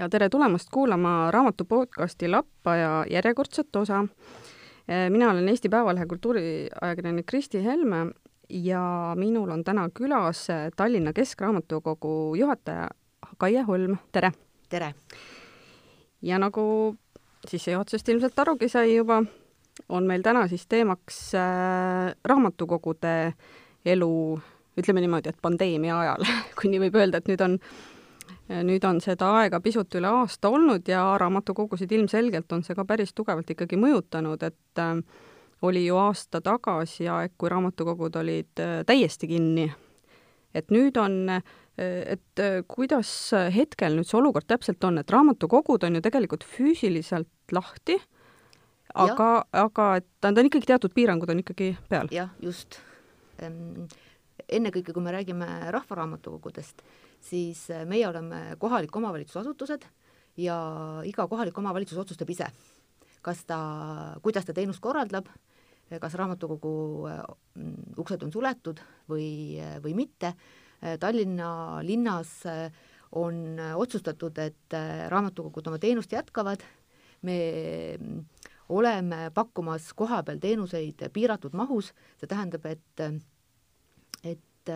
ja tere tulemast kuulama raamatu podcasti Lappaja järjekordset osa. mina olen Eesti Päevalehe kultuuriajakirjanik Kristi Helme ja minul on täna külas Tallinna Keskraamatukogu juhataja Kaie Holm, tere! tere! ja nagu sissejuhatusest ilmselt arugi sai juba, on meil täna siis teemaks äh, raamatukogude elu, ütleme niimoodi, et pandeemia ajal kui nii võib öelda, et nüüd on nüüd on seda aega pisut üle aasta olnud ja raamatukogusid ilmselgelt on see ka päris tugevalt ikkagi mõjutanud, et äh, oli ju aasta tagasi aeg, kui raamatukogud olid äh, täiesti kinni. et nüüd on äh,, et kuidas hetkel nüüd see olukord täpselt on, et raamatukogud on ju tegelikult füüsiliselt lahti, aga, aga et ta on ikkagi teatud piirangud on ikkagi peal. jah, just. ennekõike, kui me räägime rahvaraamatukogudest, siis äh, meie oleme kohaliku omavalitsuse asutused ja iga kohalik omavalitsus otsustab ise, kas ta, kuidas ta teenust korraldab, kas raamatukogu äh, uksed on suletud või, või mitte. Tallinna linnas on otsustatud, et raamatukogud oma teenust jätkavad, me oleme pakkumas kohapeal teenuseid piiratud mahus, see tähendab, et, et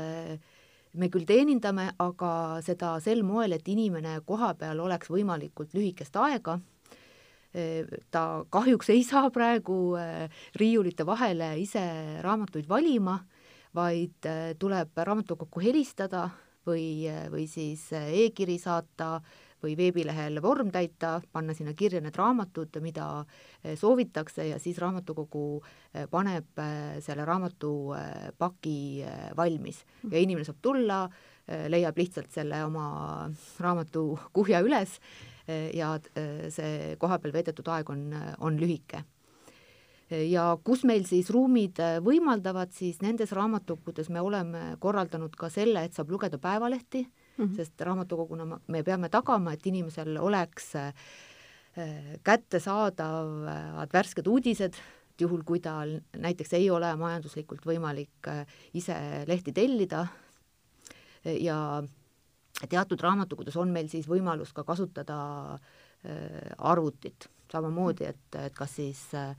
me küll teenindame, aga seda sel moel, et inimene kohapeal oleks võimalikult lühikest aega. ta kahjuks ei saa praegu äh, riiulite vahele ise raamatuid valima, vaid äh, tuleb raamatukokku helistada või, äh, või siis e-kiri saata või veebilehel vorm täita, panna sinna kirja need raamatud, mida eh, soovitakse ja siis raamatukogu eh, paneb eh, selle raamatupaki valmis. Ja inimene saab tulla, leiab lihtsalt selle oma raamatukuhja üles ja see kohapeal veedetud aeg on, on lühike. Ja kus meil siis ruumid võimaldavad, siis nendes raamatukogudes me oleme korraldanud ka selle, et saab lugeda päevalehti mm, -hmm. sest raamatukoguna me peame tagama, et inimesel oleks äh, kättesaadavad värsked uudised, et juhul, kui tal näiteks ei ole majanduslikult võimalik äh, ise lehti tellida ja teatud raamatukogudes on meil siis võimalus ka kasutada äh, arvutit, samamoodi, et, et kas siis äh,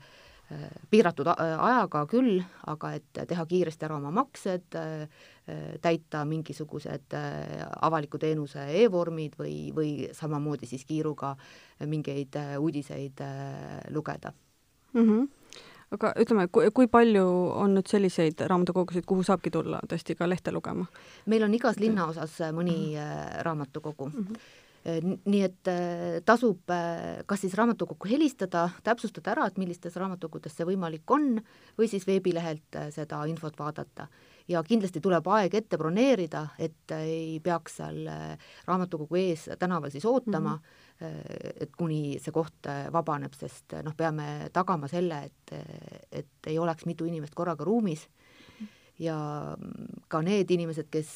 piiratud ajaga küll, aga et teha kiiresti ära oma maksed, täita mingisugused avaliku teenuse e-vormid või, või samamoodi siis kiiruga mingeid uudiseid lugeda mm. -hmm aga ütleme, kui, palju on nüüd selliseid raamatukogusid, kuhu saabki tulla tõesti ka lehte lugema? meil on igas linnaosas mõni mm -hmm. raamatukogu mm. -hmm Äh, nii et äh, tasub äh, kas siis raamatukokku helistada, täpsustada ära, et millistes raamatukogudes see võimalik on, või siis veebilehelt seda infot vaadata. Ja kindlasti tuleb aeg ette broneerida, et ei peaks seal raamatukogu ees tänaval siis ootama mm, -hmm. et kuni see koht vabaneb, sest noh, peame tagama selle, et, et ei oleks mitu inimest korraga ruumis ja ka need inimesed, kes,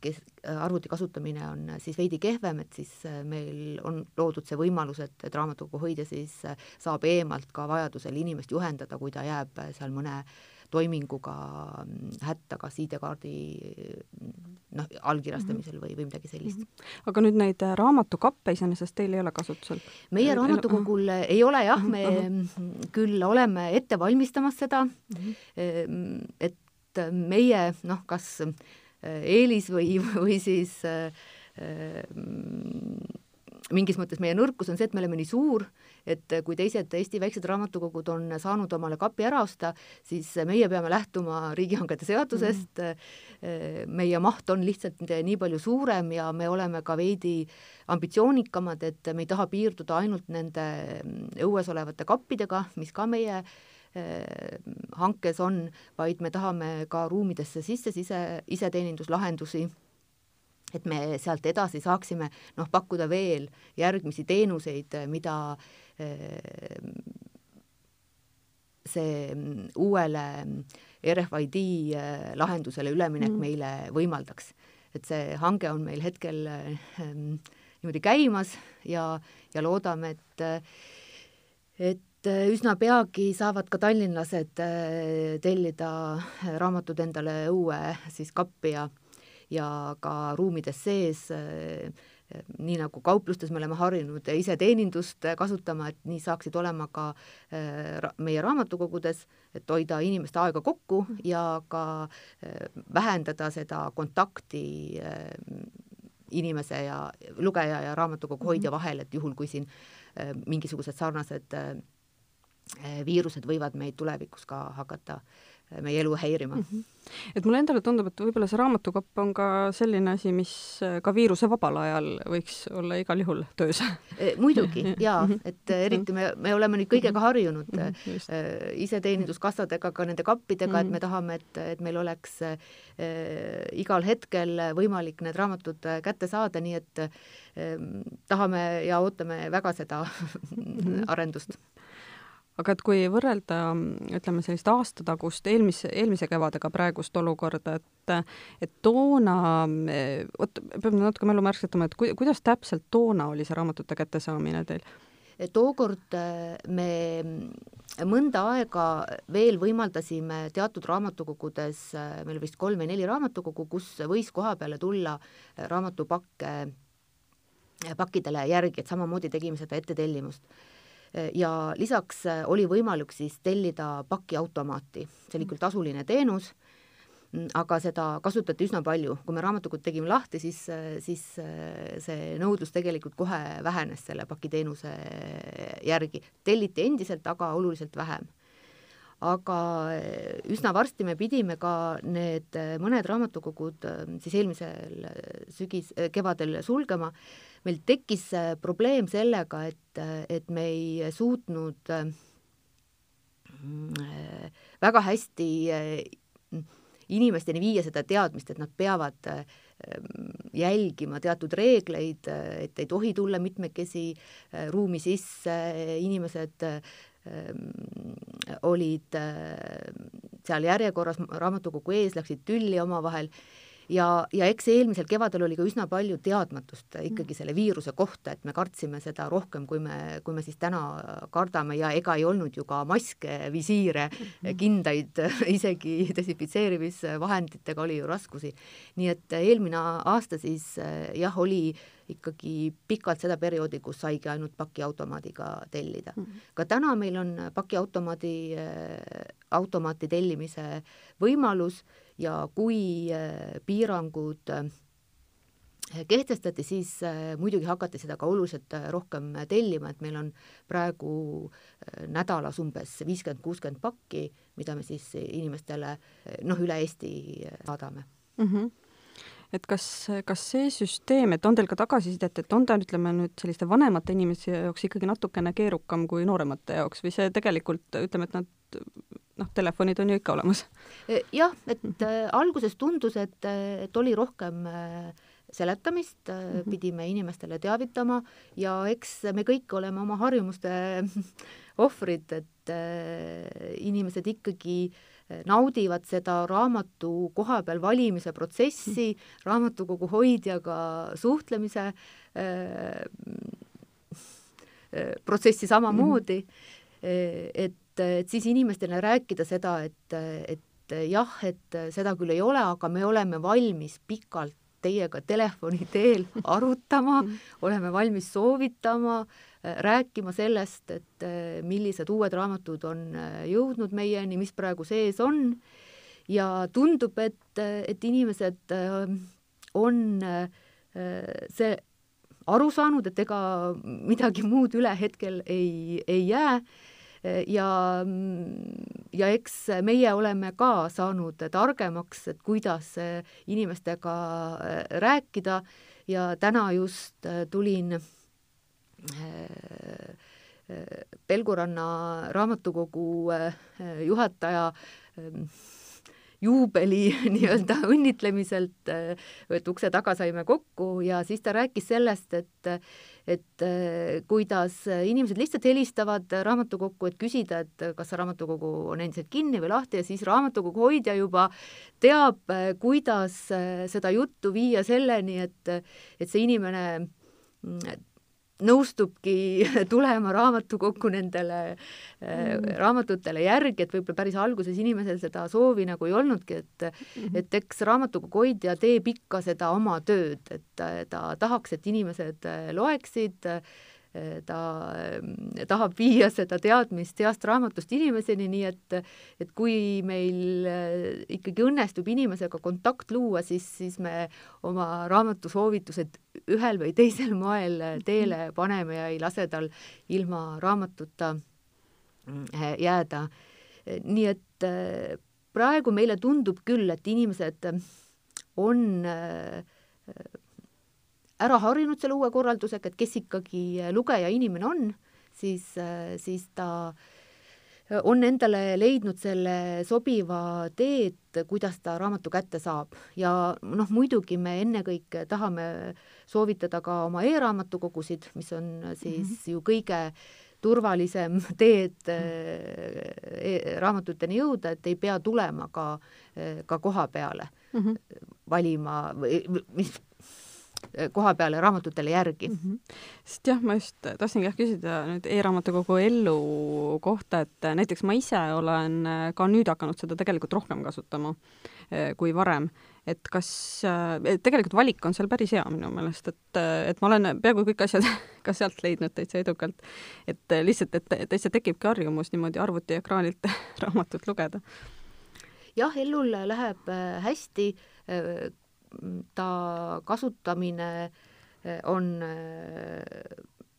kes arvuti kasutamine on siis veidi kehvem, et siis meil on loodud see võimalus, et, et raamatukogu hoidja siis saab eemalt ka vajadusel inimest juhendada, kui ta jääb seal mõne toiminguga hätta, kas ID-kaardi noh, allkirjastamisel või, või midagi sellist. Mhm. aga nüüd neid raamatukappe iseenesest teil ei ole kasutusel? meie raamatukogul uh -huh. ei ole jah, me uh -huh. küll oleme ette valmistamas seda uh, -huh. et et meie noh, kas äh, eelis või, või siis äh, mingis mõttes meie nõrkus on see, et me oleme nii suur, et kui teised Eesti väiksed raamatukogud on saanud omale kapi ära osta, siis meie peame lähtuma riigihangete seadusest mm., meie maht on lihtsalt nii palju suurem ja me oleme ka veidi ambitsioonikamad, et me ei taha piirduda ainult nende õues olevate kappidega, mis ka meie äh, Äh, hankes on, vaid me tahame ka ruumidesse sisse sise, iseteeninduslahendusi, et me sealt edasi saaksime noh, pakkuda veel järgmisi teenuseid, mida äh, see uuele RFID äh, lahendusele üleminek mm. meile võimaldaks. et see hange on meil hetkel niimoodi käimas ja, ja loodame, et et et äh, üsna peagi saavad ka tallinlased äh, tellida raamatud endale õue siis kappi ja ja ka ruumides sees äh, nii nagu kauplustes me oleme harjunud iseteenindust kasutama, et nii saaksid olema ka meie raamatukogudes, et hoida inimeste aega kokku ja ka vähendada seda kontakti inimese ja lugeja ja raamatukogu hoidja mhm. vahel, et juhul, kui siin mingisugused sarnased viirused võivad meid tulevikus ka hakata meie elu häirima mm. -hmm et mulle endale tundub, et võib-olla see raamatukopp on ka selline asi, mis ka viirusevabal ajal võiks olla igal juhul töös e, muidugi jaa, mhm. et eriti me, me oleme nüüd kõigega harjunud mm, -hmm. iseteeninduskassadega, ka nende kappidega et me mhm. tahame, et, et meil oleks äh, igal hetkel võimalik need raamatud kätte saada, nii et äh, tahame ja ootame väga seda mhm. arendust aga et kui võrrelda, ütleme, sellist aastatagust eelmise, eelmise kevadega praegust olukorda, et et toona, vot peab natuke mälu märksõitama, et ku, kuidas täpselt toona oli see raamatute kättesaamine teil? tookord äh, me mõnda aega veel võimaldasime teatud raamatukogudes, äh, meil vist kolm või neli raamatukogu, kus võis koha peale tulla äh, raamatupakke pakkidele järgi, et samamoodi tegime seda ettetellimust ja lisaks äh, oli võimalik siis tellida pakiautomaati, see oli küll tasuline teenus, mm, aga seda kasutati üsna palju, kui me raamatukogud tegime lahti, siis, äh, siis äh, see nõudlus tegelikult kohe vähenes selle pakiteenuse järgi. telliti endiselt, aga oluliselt vähem. Aga üsna varsti me pidime ka need mõned raamatukogud siis eelmisel sügis, kevadel sulgema, meil tekkis äh, probleem sellega, et, äh, et me ei suutnud äh, väga hästi inimesteni viia seda teadmist, et nad peavad jälgima teatud reegleid, et ei tohi tulla mitmekesi ruumi sisse, inimesed olid seal järjekorras raamatukogu ees, läksid tülli omavahel ja, ja eks eelmisel kevadel oli ka üsna palju teadmatust ikkagi selle viiruse kohta, et me kartsime seda rohkem, kui me, kui me siis täna kardame ja ega ei olnud ju ka maske, visiire, mhm. kindaid, isegi desinfitseerimisvahenditega oli ju raskusi. nii et eelmine aasta siis jah, oli ikkagi pikalt seda perioodi, kus saigi ainult pakiautomaadiga tellida mm. -hmm. ka täna meil on pakiautomaadi, automaati tellimise võimalus ja kui äh, piirangud äh, kehtestati, siis äh, muidugi hakati seda ka oluliselt rohkem tellima, et meil on praegu nädalas umbes viiskümmend, kuuskümmend pakki, mida me siis inimestele noh, üle Eesti saadame mm. -hmm et kas, kas see süsteem, et on teil ka tagasisidet, et on ta, ütleme nüüd selliste vanemate inimeste jaoks ikkagi natukene keerukam kui nooremate jaoks või see tegelikult, ütleme, et nad noh, telefonid on ju ikka olemas. E, jah, et äh, alguses tundus, et, et oli rohkem seletamist mm, -hmm. pidime inimestele teavitama ja eks me kõik oleme oma harjumuste ohvrid, et inimesed ikkagi naudivad seda raamatu koha peal valimise protsessi, raamatukogu hoidjaga suhtlemise protsessi samamoodi mm, -hmm. et et, et siis inimestele rääkida seda, et, et jah, et seda küll ei ole, aga me oleme valmis pikalt teiega telefoni teel arutama, oleme valmis soovitama, rääkima sellest, et millised uued raamatud on jõudnud meieni, mis praegu sees on. Ja tundub, et, et inimesed on see aru saanud, et ega midagi muud üle hetkel ei, ei jää ja, ja eks meie oleme ka saanud targemaks, et kuidas inimestega äh, rääkida. Ja täna just äh, tulin äh, Pelguranna raamatukogu juhataja ähm, juubeli nii-öelda õnnitlemiselt, et ukse taga saime kokku ja siis ta rääkis sellest, et et kuidas inimesed lihtsalt helistavad raamatukokku, et küsida, et kas raamatukogu on endiselt kinni või lahti ja siis raamatukogu hoidja juba teab, kuidas seda juttu viia selleni, et, et see inimene nõustubki tulema raamatukokku nendele mm. raamatutele järgi, et võib-olla päris alguses inimesel seda soovi nagu ei olnudki, et mm -hmm. et eks raamatukogu hoidja teeb ikka seda oma tööd, et ta tahaks, et inimesed loeksid äh, ta tahab viia seda teadmist heast raamatust inimeseni, nii et et kui meil äh, ikkagi õnnestub inimesega kontakt luua, siis, siis me oma raamatusoovitused ühel või teisel moel teele paneme ja ei lase tal ilma raamatuta mm, jääda. nii et äh, praegu meile tundub küll, et inimesed on äh, ära harjunud selle uue korraldusega, et kes ikkagi lugeja inimene on, siis, siis ta on endale leidnud selle sobiva tee, et kuidas ta raamatu kätte saab ja noh, muidugi me ennekõike tahame soovitada ka oma e-raamatukogusid, mis on siis mm -hmm. ju kõige turvalisem tee, et e raamatuteni jõuda, et ei pea tulema ka, ka koha peale mm -hmm. valima või mis koha peale raamatutele järgi mm. -hmm. sest jah, ma just tahtsingi jah küsida nüüd e-raamatukogu ellu kohta, et näiteks ma ise olen ka nüüd hakanud seda tegelikult rohkem kasutama eh, kui varem. et kas, eh, tegelikult valik on seal päris hea minu meelest, et, et ma olen peaaegu kõik asjad ka sealt leidnud täitsa edukalt. et lihtsalt, et täitsa tekibki harjumus niimoodi arvutiekraanilt raamatut lugeda. jah, Ellul läheb eh, hästi ta kasutamine eh, on eh,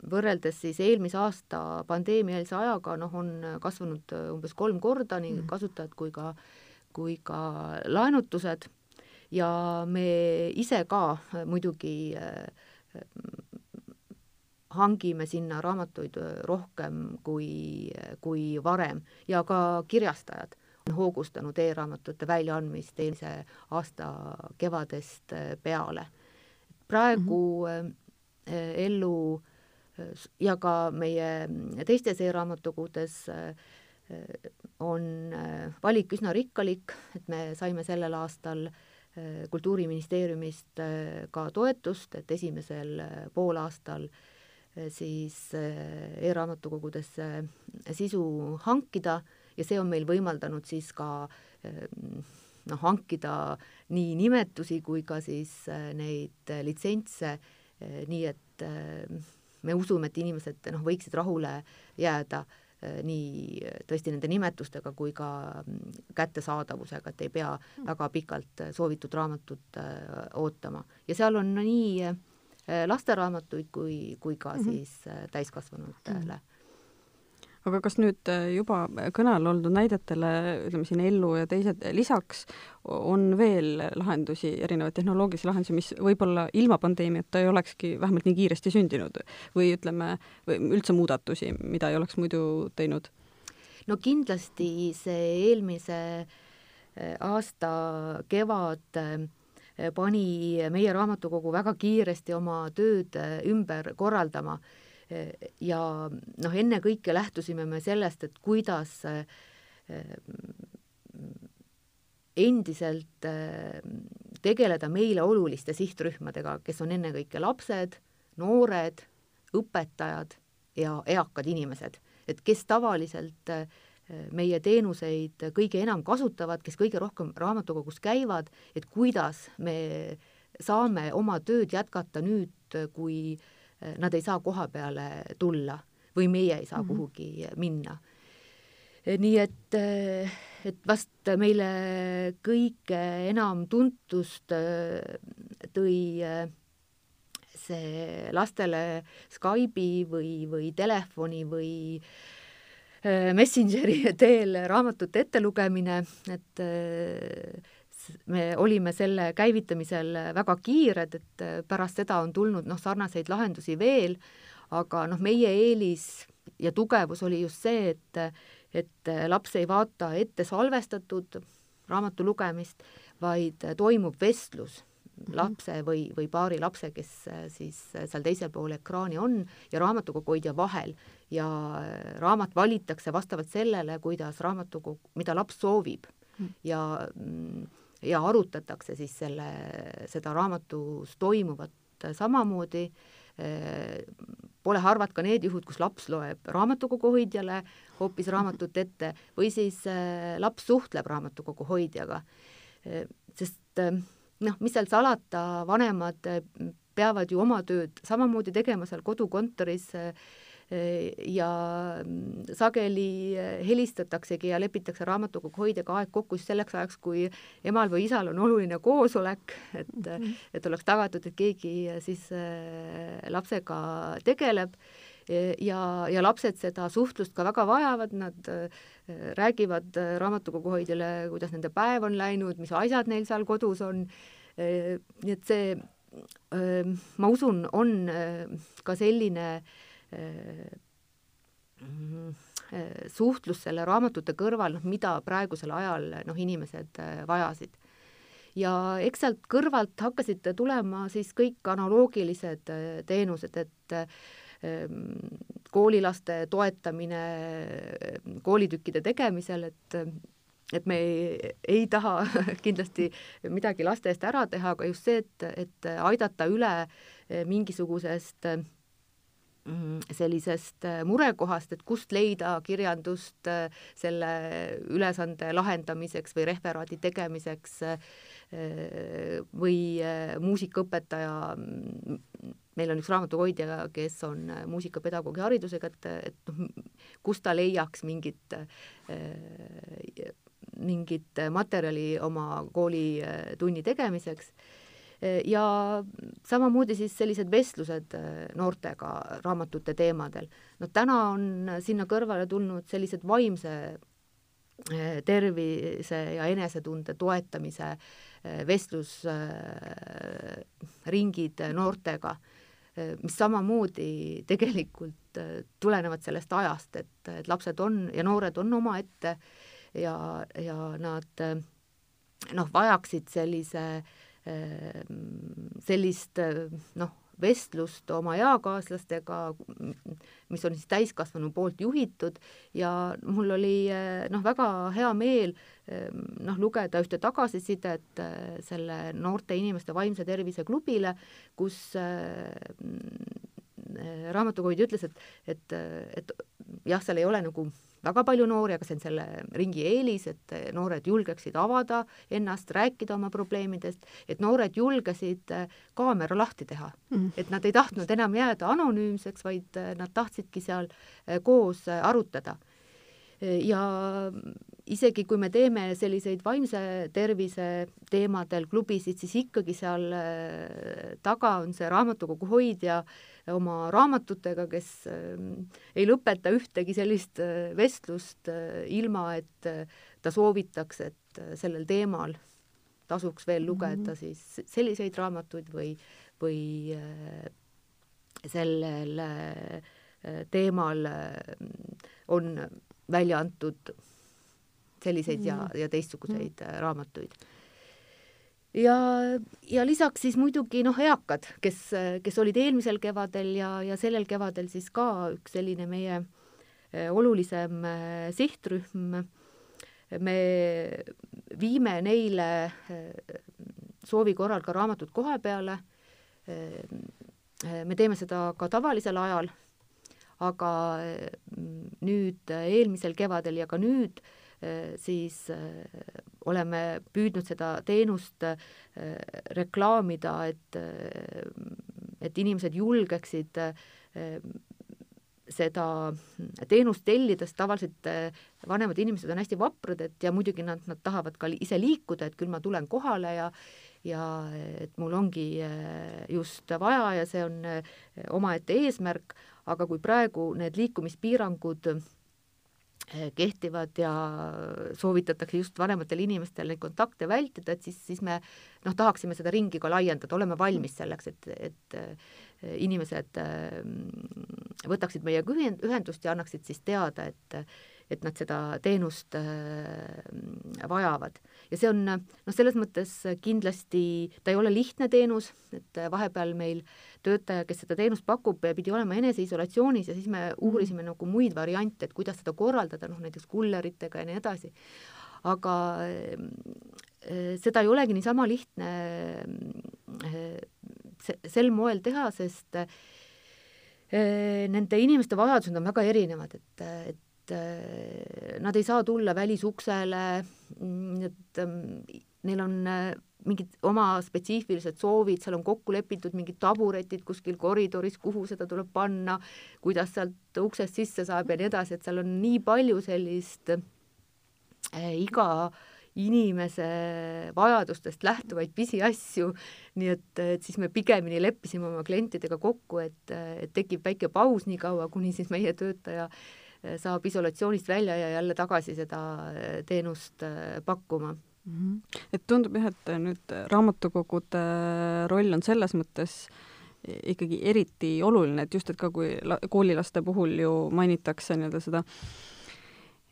võrreldes siis eelmise aasta pandeemiaeelse ajaga, noh, on kasvanud eh, umbes kolm korda, nii mm. kasutajad kui ka, kui ka laenutused. Ja me ise ka muidugi hangime sinna raamatuid rohkem kui, kui varem. Ja ka kirjastajad hoogustanud e-raamatute väljaandmist eelmise aasta kevadest äh, peale. praegu mm -hmm. ellu ja ka meie teistes e-raamatukogudes on valik üsna rikkalik, et me saime sellel aastal Kultuuriministeeriumist ka toetust, et esimesel poolaastal siis e-raamatukogudesse sisu hankida ja see on meil võimaldanud siis ka ehm, noh, hankida nii nimetusi kui ka siis äh, neid litsentse, äh, nii et äh, me usume, et inimesed noh, võiksid rahule jääda nii tõesti nende nimetustega kui ka mm, kättesaadavusega, et ei pea mm. väga pikalt soovitud raamatut ootama. ja seal on nii lasteraamatuid kui, kui ka mm -hmm. siis täiskasvanutele mm. -hmm aga kas nüüd äh, juba kõne all olnud näidetele, ütleme siin Ellu ja teised lisaks, on veel lahendusi, erinevaid tehnoloogilisi lahendusi, mis võib-olla ilma pandeemiata ei olekski vähemalt nii kiiresti sündinud või ütleme, või üldse muudatusi, mida ei oleks muidu teinud? no kindlasti see eelmise äh, aasta kevad äh, pani meie raamatukogu väga kiiresti oma tööd ümber korraldama ja noh, ennekõike lähtusime me sellest, et kuidas eh, endiselt eh, tegeleda meile oluliste sihtrühmadega, kes on ennekõike lapsed, noored, õpetajad ja eakad inimesed, et kes tavaliselt eh, meie teenuseid kõige enam kasutavad, kes kõige rohkem raamatukogus käivad, et kuidas me saame oma tööd jätkata nüüd, kui äh, nad ei saa koha peale tulla või meie ei saa mm -hmm. kuhugi minna. nii et, et vast meile kõige enam tuntust äh, tõi äh, see lastele Skype'i või, või telefoni või äh, Messengeri teel raamatute ettelugemine, et me olime selle käivitamisel väga kiired, et pärast seda on tulnud noh, sarnaseid lahendusi veel, aga noh, meie eelis ja tugevus oli just see, et, et laps ei vaata ette salvestatud raamatu lugemist, vaid toimub vestlus mhm. lapse või, või paari lapse, kes siis seal teisel pool ekraani on ja raamatukogu hoidja vahel ja raamat valitakse vastavalt sellele, kuidas raamatukogu, mida laps soovib mhm. ja mm, ja arutatakse siis selle, seda raamatus toimuvat samamoodi, pole harvad ka need juhud, kus laps loeb raamatukogu hoidjale hoopis raamatut ette või siis äh, laps suhtleb raamatukogu hoidjaga. sest noh, mis seal salata, vanemad peavad ju oma tööd samamoodi tegema seal kodukontoris ja sageli helistataksegi ja lepitakse raamatukogu hoidjaga aeg kokku just selleks ajaks, kui emal või isal on oluline koosolek, et mm, -hmm. et oleks tagatud, et keegi siis lapsega tegeleb ja, ja lapsed seda suhtlust ka väga vajavad, nad räägivad raamatukogu hoidjale, kuidas nende päev on läinud, mis asjad neil seal kodus on, nii et see ma usun, on ka selline suhtlus selle raamatute kõrval, noh, mida praegusel ajal noh, inimesed vajasid. ja eks sealt kõrvalt hakkasid tulema siis kõik analoogilised teenused, et koolilaste toetamine koolitükkide tegemisel, et et me ei, ei taha kindlasti midagi laste eest ära teha, aga just see, et, et aidata üle mingisugusest mm, sellisest eh, murekohast, et kust leida kirjandust eh, selle ülesande lahendamiseks või referaadi tegemiseks või muusikaõpetaja, mm, meil on üks raamatuhoidja, kes on muusikapedagoogi haridusega, et, et noh, kust ta leiaks mingit mingit materjali oma koolitunni tegemiseks ja samamoodi siis sellised vestlused noortega raamatute teemadel. no täna on sinna kõrvale tulnud sellised vaimse eh, tervise ja enesetunde toetamise vestlusringid noortega, mis samamoodi tegelikult tulenevad sellest ajast, et, et lapsed on ja noored on omaette äh, ja, ja nad noh, vajaksid sellise, sellist noh, vestlust oma eakaaslastega, mis on siis täiskasvanu poolt juhitud. Ja mul oli noh, väga hea meel noh, lugeda ühte tagasisidet selle noorte inimeste vaimse tervise klubile, kus raamatukoguhoidja ütles, et, et, et jah, seal ei ole nagu väga palju noori, aga see on selle ringi eelis, et noored julgeksid avada ennast, rääkida oma probleemidest, et noored julgesid äh, kaamera lahti teha. Mm.. et nad ei tahtnud enam jääda anonüümseks, vaid äh, nad tahtsidki seal äh, koos arutada. Ja isegi kui me teeme selliseid vaimse tervise teemadel klubisid, siis ikkagi seal taga on see raamatukogu hoidja äh, oma raamatutega, kes ähm, ei lõpeta ühtegi sellist äh, vestlust äh, ilma, et äh, ta soovitaks, et sellel teemal tasuks veel lugeda mm -hmm. siis selliseid raamatuid või, või sellel teemal on välja antud selliseid mm -hmm. ja, ja teistsuguseid mm -hmm. raamatuid ja, ja lisaks siis muidugi noh, eakad, kes, kes olid eelmisel kevadel ja, ja sellel kevadel siis ka üks selline meie eh, olulisem eh, sihtrühm. me viime neile eh, soovi korral ka raamatud koha peale. me teeme seda ka tavalisel ajal, aga nüüd eelmisel kevadel ja ka nüüd siis oleme püüdnud seda teenust äh, reklaamida, et, äh, et inimesed julgeksid äh, seda teenust tellida, sest tavaliselt vanemad inimesed on hästi vaprad, et ja muidugi nad, nad tahavad ka ise liikuda, et küll ma tulen kohale ja ja et mul ongi just vaja ja see on omaette eesmärk, aga kui praegu need liikumispiirangud kehtivad ja soovitatakse just vanematele inimestele neid kontakte vältida, et siis, siis me noh, tahaksime seda ringi ka laiendada, oleme valmis selleks, et, et eh, inimesed eh, võtaksid meiega ühendust ja annaksid siis teada, et et nad seda teenust vajavad. ja see on noh, selles mõttes kindlasti, ta ei ole lihtne teenus, et vahepeal meil äh, töötaja, kes seda teenust pakub, pidi olema eneseisolatsioonis ja siis me mhm. uurisime mm. nagu muid variante, et kuidas seda korraldada, noh näiteks kulleritega ja nii edasi. aga äh, seda ei olegi niisama lihtne äh, sel moel teha, sest Nende inimeste vajadused on väga erinevad, et, et nad ei saa tulla välisuksele, et neil on mingid oma spetsiifilised soovid, seal on kokku lepitud mingid taburetid kuskil koridoris, kuhu seda tuleb panna, kuidas sealt uksest sisse saab ja nii edasi, et seal on nii palju sellist äh, iga inimese vajadustest lähtuvaid pisiasju, nii et, et siis me pigemini leppisime oma klientidega kokku, et, et tekib väike paus nii kaua, kuni siis meie töötaja eh, saab isolatsioonist välja ja jälle tagasi seda eh, teenust pakkuma. Et tundub jah, et nüüd raamatukogude roll on selles mõttes ikkagi eriti oluline, et just, et ka kui la koolilaste puhul ju mainitakse nii-öelda seda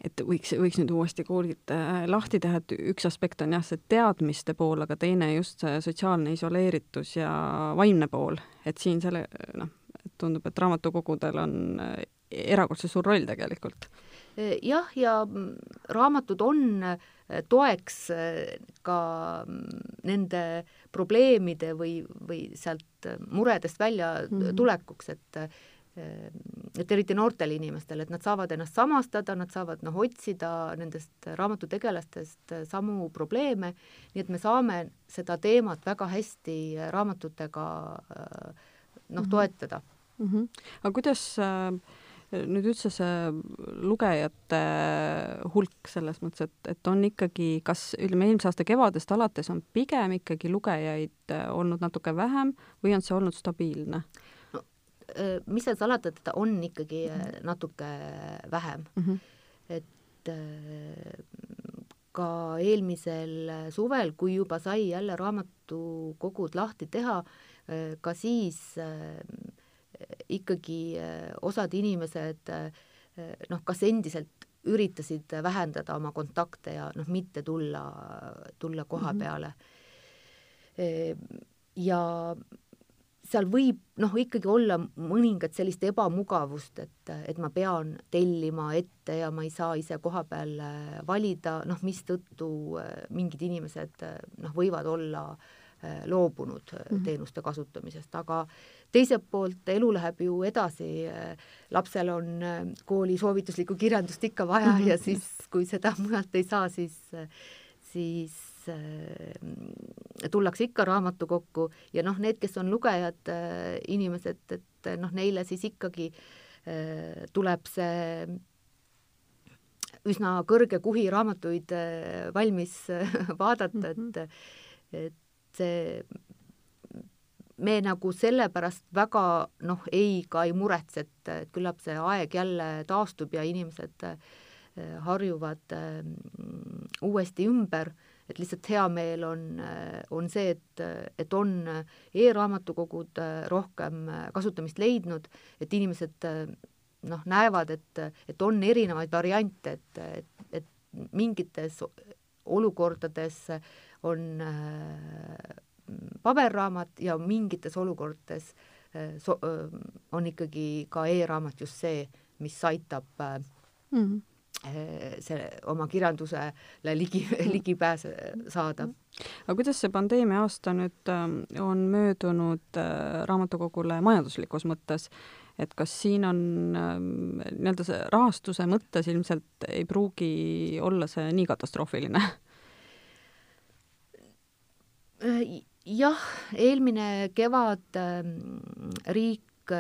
et võiks, võiks nüüd uuesti koolid äh, lahti teha, et üks aspekt on jah, see teadmiste pool, aga teine just see sotsiaalne isoleeritus ja vaimne pool, et siin selle noh, tundub, et raamatukogudel on äh, erakordselt suur roll tegelikult. Jah, ja raamatud on äh, toeks ka nende probleemide või, või sealt muredest välja mhm. tulekuks, et et eriti noortele inimestele, et nad saavad ennast samastada, nad saavad noh, otsida nendest raamatutegelastest samu probleeme, nii et me saame seda teemat väga hästi raamatutega noh, mhm. toetada mm. -hmm. aga kuidas äh, nüüd üldse see lugejate hulk selles mõttes, et, et on ikkagi, kas ütleme, eelmise aasta kevadest alates on pigem ikkagi lugejaid olnud natuke vähem või on see olnud stabiilne? Äh, mis seal salata, teda on ikkagi äh, natuke vähem mm. -hmm. et äh, ka eelmisel suvel, kui juba sai jälle raamatukogud lahti teha, ka siis ikkagi osad inimesed noh, kas endiselt üritasid vähendada oma kontakte ja noh, mitte tulla, tulla koha mhm. peale mm. -hmm. ja seal võib noh, ikkagi olla mõningat sellist ebamugavust, et, et ma pean tellima ette ja ma ei saa ise koha peal äh, valida, noh, mistõttu äh, mingid inimesed äh, noh, võivad olla loobunud mm -hmm. teenuste kasutamisest, aga teiselt poolt elu läheb ju edasi, lapsel on kooli soovituslikku kirjandust ikka vaja mm -hmm. ja siis, kui seda mujalt ei saa, siis, siis äh, tullakse ikka raamatukokku ja noh, need, kes on lugejad äh, inimesed, et noh, neile siis ikkagi äh, tuleb see üsna kõrge kuhi raamatuid äh, valmis äh, vaadata, et mhm. Et me nagu sellepärast väga noh, ei ka ei muretse, et, et küllap see aeg jälle taastub ja inimesed äh, harjuvad äh, uuesti ümber. Et lihtsalt hea meel on, on see, et, et on e-raamatukogud rohkem kasutamist leidnud, et inimesed noh, näevad, et, et on erinevaid variante, et, et, et mingites olukordades on paberraamat ja mingites olukordades so, on ikkagi ka e-raamat just see, mis aitab mm -hmm see oma kirjandusele ligi, ligipääse saada. aga kuidas see pandeemia aasta nüüd on möödunud äh, raamatukogule majanduslikus mõttes, et kas siin on nii-öelda see rahastuse mõttes ilmselt ei pruugi olla see nii katastroofiline? Äh, jah, eelmine kevad ähm, riik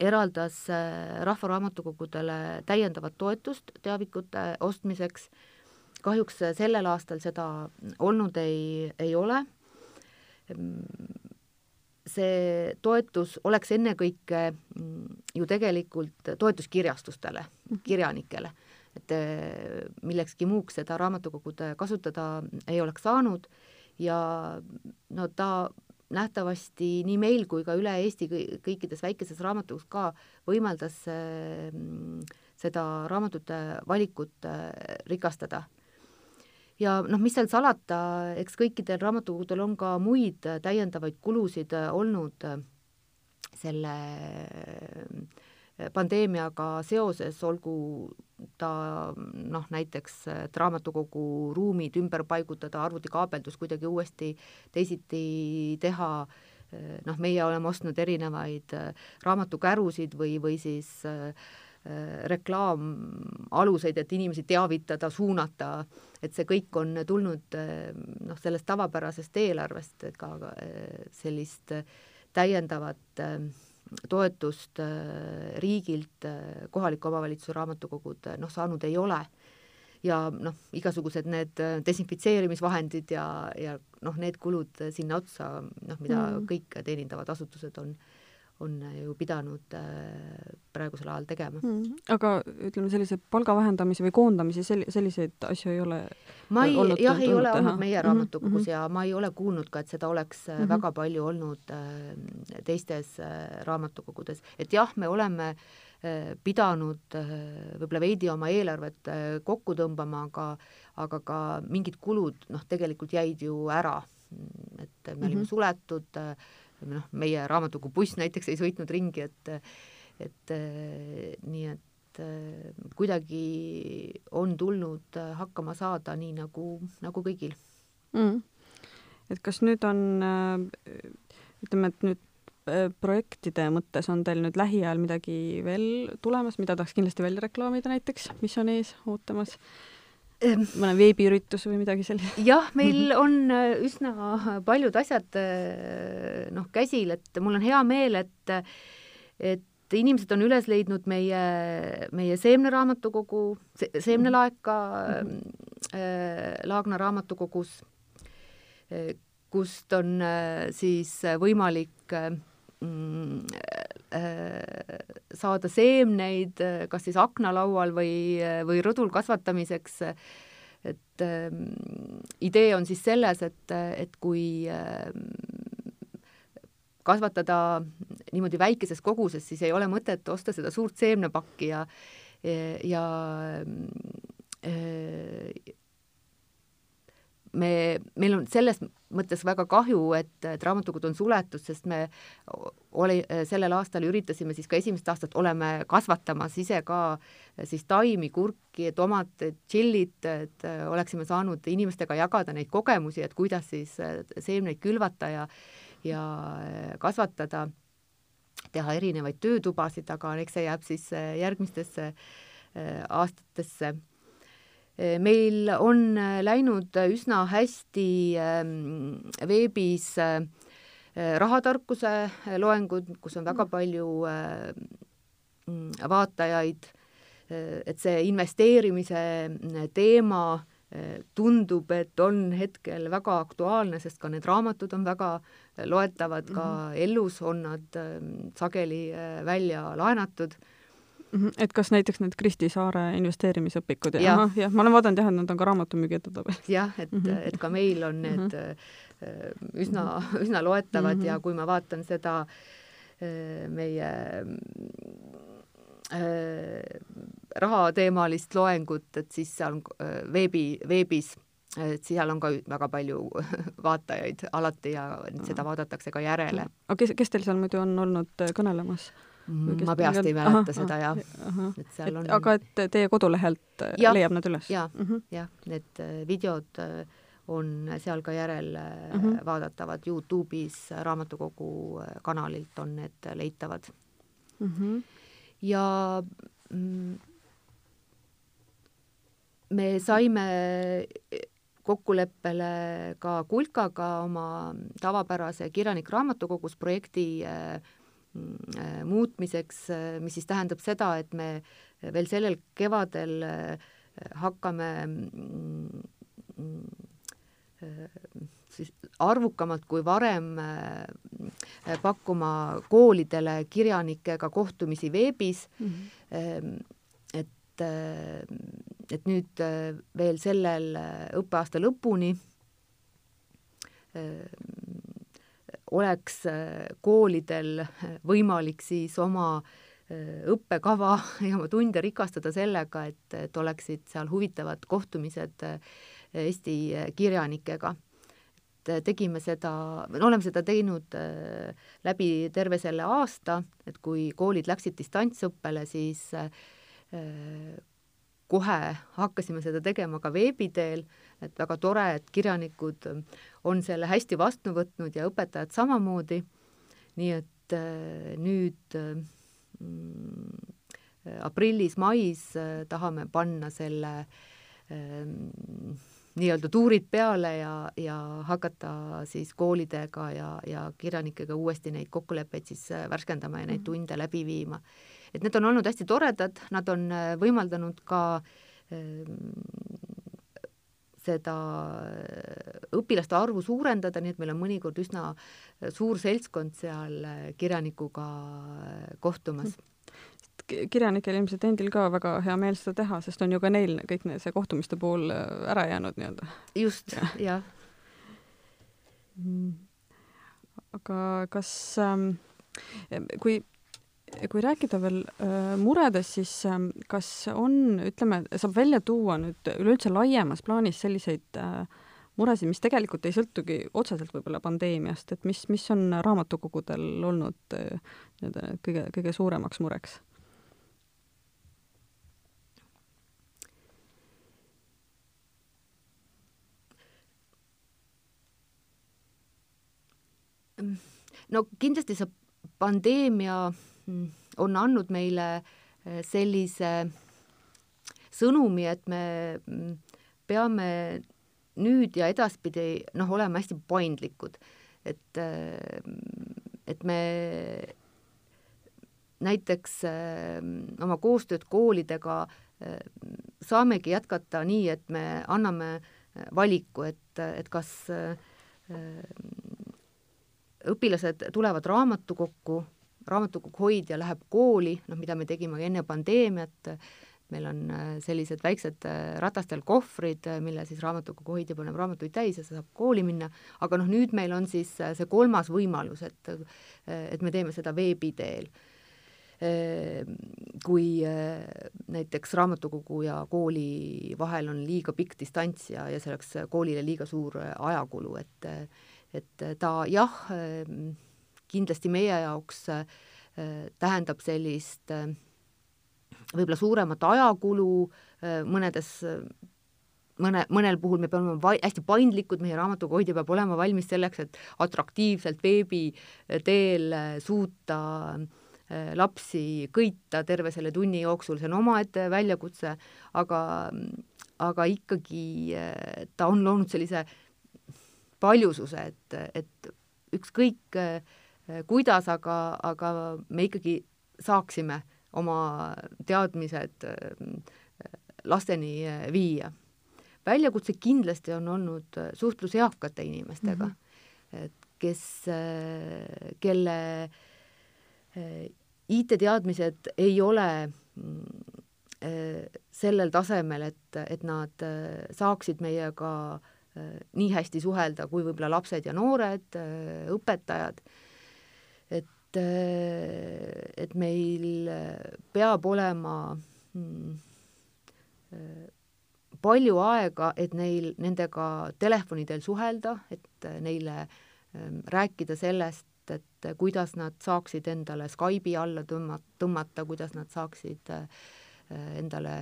eraldas äh, Rahvaraamatukogudele täiendavat toetust teavikute ostmiseks. kahjuks äh, sellel aastal seda olnud ei, ei ole. see toetus oleks ennekõike mm, ju tegelikult toetus kirjastustele, mhm. kirjanikele, et äh, millekski muuks seda raamatukogude kasutada ei oleks saanud ja no ta nähtavasti nii meil kui ka üle Eesti kõikides väikeses raamatukogus ka võimaldas mm, seda raamatute valikut äh, rikastada. ja noh, mis seal salata, eks kõikidel raamatukogudel on ka muid äh, täiendavaid kulusid äh, olnud selle pandeemiaga seoses, olgu ta noh, näiteks, et raamatukogu ruumid ümber paigutada, arvutikaabeldus kuidagi uuesti teisiti teha, noh, meie oleme ostnud erinevaid raamatukärusid või, või siis reklaamaluseid, et inimesi teavitada, suunata, et see kõik on tulnud noh, sellest tavapärasest eelarvest, ega sellist täiendavat toetust riigilt kohaliku omavalitsuse raamatukogud noh, saanud ei ole ja noh, igasugused need äh, desinfitseerimisvahendid ja, ja noh, need kulud sinna otsa, noh, mida mm. kõik teenindavad asutused on, on ju pidanud äh, praegusel ajal tegema mm.. aga ütleme, sellise palga vähendamise või koondamise sel-, selliseid asju ei ole ma ei, jah, ei ole olnud meie mhm, raamatukogus mm -hmm. ja ma ei ole kuulnud ka, et seda oleks mm -hmm. väga palju olnud äh, teistes äh, raamatukogudes, et jah, me oleme äh, Äh, pidanud äh, võib-olla veidi oma eelarvet äh, kokku tõmbama, aga aga ka mingid kulud noh, tegelikult jäid ju ära, et me olime mm -hmm. suletud, noh, meie raamatukogu buss näiteks ei sõitnud ringi, et et nii et kuidagi on tulnud hakkama saada nii nagu, nagu kõigil mm.. et kas nüüd on ütleme, et nüüd projektide mõttes on teil nüüd lähiajal midagi veel tulemas, mida tahaks kindlasti välja reklaamida näiteks, mis on ees ootamas? Ehm. mõne veebiüritus või midagi sellist? jah, meil on äh, üsna paljud asjad äh, noh, käsil, et mul on hea meel, et et inimesed on üles leidnud meie, meie seemneraamatukogu se,, seemnelaeka mm -hmm. äh, Laagna raamatukogus, kust on äh, siis võimalik äh, Mm, äh, saada seemneid kas siis aknalaual või, või rõdul kasvatamiseks, et äh, idee on siis selles, et, et kui äh, kasvatada niimoodi väikeses koguses, siis ei ole mõtet osta seda suurt seemnepakki ja ja äh, me, meil on selles mõttes väga kahju, et, et raamatukogud on suletud, sest me oli, sellel aastal üritasime siis ka esimest aastat oleme kasvatamas ise ka siis taimi, kurki, tomateid, tšillit, et oleksime saanud inimestega jagada neid kogemusi, et kuidas siis seemneid külvata ja, ja kasvatada, teha erinevaid töötubasid, aga eks see jääb siis järgmistesse aastatesse meil on äh, läinud üsna hästi ähm, veebis äh, rahatarkuse loengud, kus on väga palju äh, mm, vaatajaid, et see investeerimise teema tundub, et on hetkel väga aktuaalne, sest ka need raamatud on väga loetavad, ka mm -hmm. Ellus on nad sageli välja laenatud. Et kas näiteks need Kristi Saare investeerimisõpikud ja, ja. jah, ma olen vaadanud jah, et nad on ka raamatumüügi edetabelis. jah, et mm, -hmm. et ka meil on need mm -hmm. üsna, üsna loetavad mm -hmm. ja kui ma vaatan seda äh, meie äh, rahateemalist loengut, et siis seal on veebi, veebis et seal on ka väga palju vaatajaid alati ja seda vaadatakse ka järele. aga kes, kes teil seal muidu on olnud kõnelemas? Mm, ma peast ei mäleta aha, seda jah, et seal on. aga et teie kodulehelt äh, ja, leiab nad üles? jah mm -hmm., jah, need äh, videod äh, on seal ka järel mm -hmm. vaadatavad Youtube'is, raamatukogu kanalilt on need leitavad mm. -hmm. ja me saime kokkuleppele ka Kulkaga oma tavapärase Kirjanik raamatukogus projekti Äh, muutmiseks, äh, mis siis tähendab seda, et me veel sellel kevadel äh, hakkame mm, siis arvukamalt kui varem pakkuma koolidele kirjanikega kohtumisi veebis mm, -hmm. et, et nüüd veel sellel õppeaasta lõpuni oleks äh, koolidel võimalik siis oma äh, õppekava ja oma tunde rikastada sellega, et, et oleksid seal huvitavad kohtumised äh, Eesti kirjanikega. et tegime seda, oleme seda teinud läbi terve selle aasta, et kui koolid läksid distantsõppele, siis kohe hakkasime seda tegema ka veebi teel, et väga tore, et kirjanikud on selle hästi vastu võtnud ja õpetajad samamoodi nii et nüüd mm, aprillis-mais tahame panna selle nii-öelda tuurid peale ja, ja hakata siis koolidega ja, ja kirjanikega uuesti neid kokkuleppeid siis äh, värskendama ja neid mhm. tunde läbi viima. Et need on olnud hästi toredad, nad on äh, võimaldanud ka ähm, seda äh, õpilaste arvu suurendada, nii et meil on mõnikord üsna suur seltskond seal kirjanikuga kohtumas mm kirjanikel ilmselt endil ka väga hea meel seda teha, sest on ju ka neil kõik need, see kohtumiste pool äh, ära jäänud nii-öelda. just ja., jah. Mm. aga kas ähm,, kui, kui rääkida veel äh, muredest, siis ähm, kas on, ütleme, saab välja tuua nüüd üleüldse laiemas plaanis selliseid äh, muresid, mis tegelikult ei sõltugi otseselt võib-olla pandeemiast, et mis, mis on raamatukogudel olnud äh, nii-öelda kõige, kõige suuremaks mureks? no kindlasti see pandeemia on andnud meile eh, sellise sõnumi, et me mm, peame nüüd ja edaspidi noh, olema hästi paindlikud, et, eh, et me näiteks eh, oma koostööd koolidega saamegi jätkata nii, et me anname valiku, et, et kas õpilased tulevad raamatukokku, raamatukogu hoidja läheb kooli, noh, mida me tegime enne pandeemiat, meil on äh, sellised väiksed äh, ratastel kohvrid, äh, mille siis raamatukogu hoidja paneb raamatuid täis ja saab kooli minna, aga noh, nüüd meil on siis see kolmas võimalus, et et me teeme seda veebi teel. Kui näiteks raamatukogu ja kooli vahel on liiga pikk distants ja, ja see oleks koolile liiga suur ajakulu, et et ta jah, ehm, kindlasti meie jaoks äh, tähendab sellist äh, võib-olla suuremat ajakulu äh, mõnedes mõne, mõnel puhul me peame olema hästi paindlikud, meie raamatukoguhoidja peab olema valmis selleks, et atraktiivselt veebi teel suuta lapsi köita terve selle tunni jooksul, see on omaette väljakutse, aga, aga ikkagi ta on loonud sellise paljususe, et, et ükskõik kuidas, aga, aga me ikkagi saaksime oma teadmised lasteni viia. väljakutse kindlasti on olnud suhtlus eakate inimestega mm, -hmm. et kes, kelle IT-teadmised ei ole sellel tasemel, et, et nad saaksid meiega äh, Äh, nii hästi suhelda kui võib-olla lapsed ja noored, äh, õpetajad, et, et meil peab olema mm, palju aega, et neil, nendega telefoni teel suhelda, et neile ähm, rääkida sellest, et kuidas nad saaksid endale Skype'i alla tõmma-, tõmmata, kuidas nad saaksid endale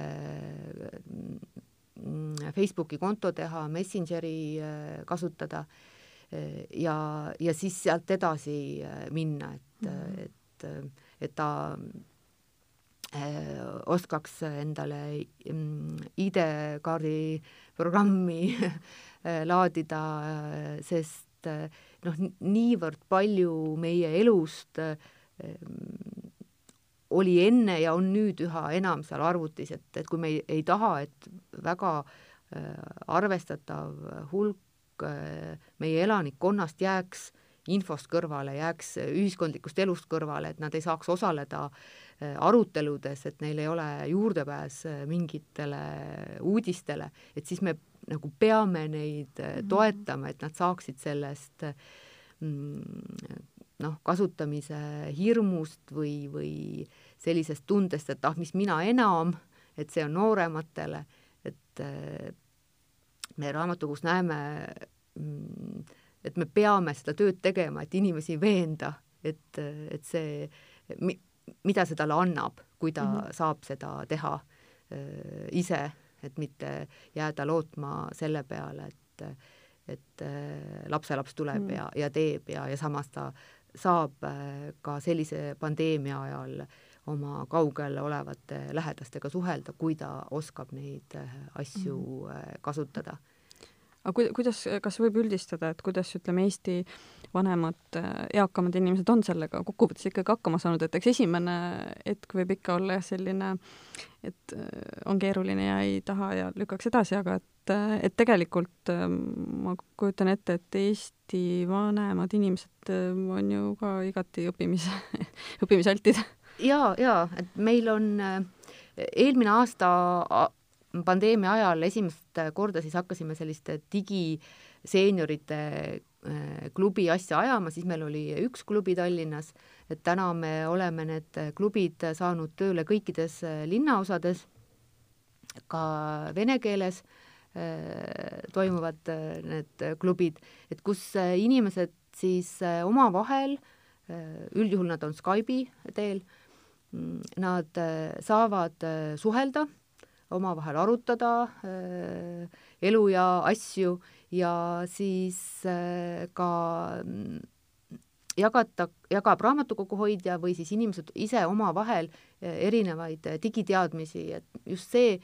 Mm, Facebooki konto teha, Messengeri kasutada ja, ja siis sealt edasi minna, et -hmm. et, et ta oskaks endale mm, ID-kaardi programmi laadida, sest noh, niivõrd palju meie elust oli enne ja on nüüd üha enam seal arvutis, et, et kui me ei, ei taha, et väga äh, arvestatav hulk äh, meie elanikkonnast jääks infost kõrvale, jääks ühiskondlikust elust kõrvale, et nad ei saaks osaleda äh, aruteludes, et neil ei ole juurdepääs äh, mingitele uudistele, et siis me nagu peame neid äh, mhm. toetama, et nad saaksid sellest mm, noh, kasutamise hirmust või, või sellisest tundest, et ah, mis mina enam, et see on noorematele, et me raamatukogus näeme, mm, et me peame seda tööd tegema, et inimesi veenda, et, et see, mida see talle annab, kui ta mm -hmm. saab seda teha äh, ise, et mitte jääda lootma selle peale, et et äh, lapselaps tuleb mm. ja, ja teeb ja, ja samas ta saab ka sellise pandeemia ajal oma kaugel olevate lähedastega suhelda, kui ta oskab neid asju mhm. kasutada aga ku-, kuidas, kas võib üldistada, et kuidas, ütleme, Eesti vanemad, eakamad inimesed on sellega kokkuvõttes ikkagi hakkama saanud, et eks esimene hetk võib ikka olla jah, selline, et äh, on keeruline ja ei taha ja lükkaks edasi, aga et, äh, et tegelikult äh, ma kujutan ette, et Eesti vanemad inimesed on ju ka igati õppimise, õppimisaltid. jaa, jaa, et meil on eelmine aasta pandeemia ajal esimest korda siis hakkasime selliste digiseeniorite äh, klubi asja ajama, siis meil oli üks klubi Tallinnas, et täna me oleme need klubid saanud tööle kõikides äh, linnaosades, ka vene keeles äh, toimuvad need klubid, et kus inimesed siis omavahel, üldjuhul nad on Skype'i teel, mm, nad saavad suhelda omavahel arutada äh, elu ja asju ja siis äh, ka mm, jagata, jagab raamatukogu hoidja või siis inimesed ise omavahel äh, erinevaid digiteadmisi, et just see,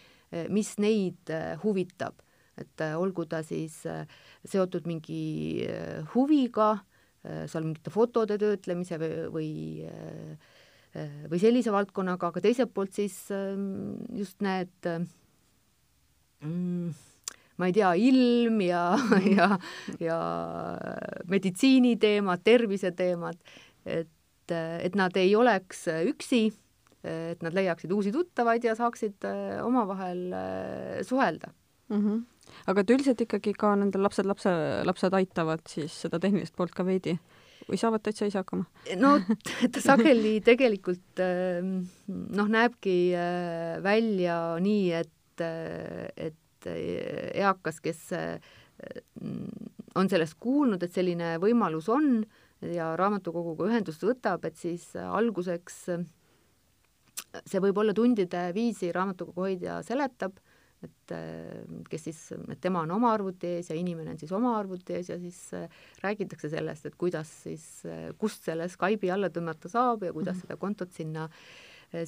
mis neid huvitab, et olgu ta siis seotud mingi huviga, seal mingite fotode töötlemise või, või või sellise valdkonnaga, aga teiselt poolt siis ähm, just need mm, ma ei tea, ilm ja, ja, ja meditsiiniteemad, terviseteemad, et, et nad ei oleks üksi, et nad leiaksid uusi tuttavaid ja saaksid äh, omavahel äh, suhelda mm. -hmm. aga et üldiselt ikkagi ka nendel lapsed, lapse, lapsed aitavad siis seda tehnilist poolt ka veidi? Või saavad täitsa ise hakkama? no ta sageli tegelikult ähm, noh, näebki äh, välja nii, et, äh, et äh, eakas, kes on sellest kuulnud, et selline võimalus on ja raamatukoguga ühendust võtab, et siis alguseks see võib olla tundide viisi, raamatukogu hoidja seletab et äh, kes siis, et tema on oma arvuti ees ja inimene on siis oma arvuti ees ja siis äh, räägitakse sellest, et kuidas siis, äh, kust selle Skype'i alla tõmmata saab ja kuidas mm -hmm. seda kontot sinna,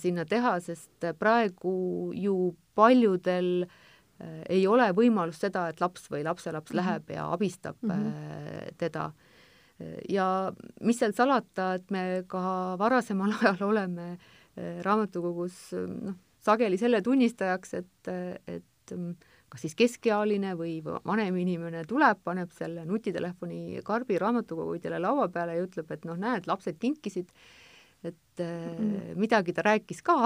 sinna teha, sest praegu ju paljudel ei ole võimalust seda, et laps või lapselaps mm -hmm. läheb ja abistab mm -hmm. teda. ja mis seal salata, et me ka varasemal ajal oleme raamatukogus noh, sageli selle tunnistajaks, et, et mm, kas siis keskealine või vanem inimene tuleb, paneb selle nutitelefoni karbi raamatukogudele laua peale ja ütleb, et noh, näed, lapsed kinkisid, et mm. midagi ta rääkis ka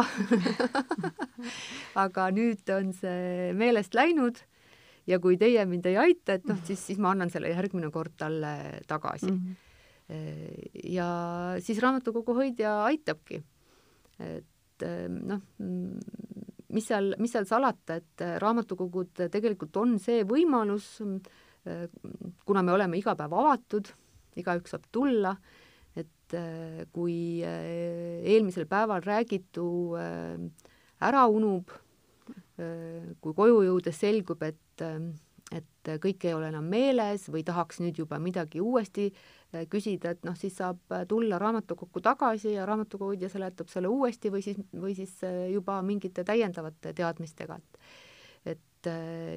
aga nüüd on see meelest läinud ja kui teie mind ei aita, et noh, siis, siis ma annan selle järgmine kord talle tagasi mm. -hmm. ja siis raamatukogu hoidja aitabki. et et eh, noh, mis seal, mis seal salata, et eh, raamatukogud tegelikult on see võimalus, eh, kuna me oleme iga päev avatud, igaüks saab tulla, et kui eelmisel päeval räägitu ära unub, kui koju jõudes selgub, et, et kõik ei ole enam meeles või tahaks nüüd juba midagi uuesti Äh, küsida, et noh, siis saab äh, tulla raamatukokku tagasi ja raamatukoguhoidja seletab selle uuesti või siis, või siis äh, juba mingite täiendavate teadmistega, et et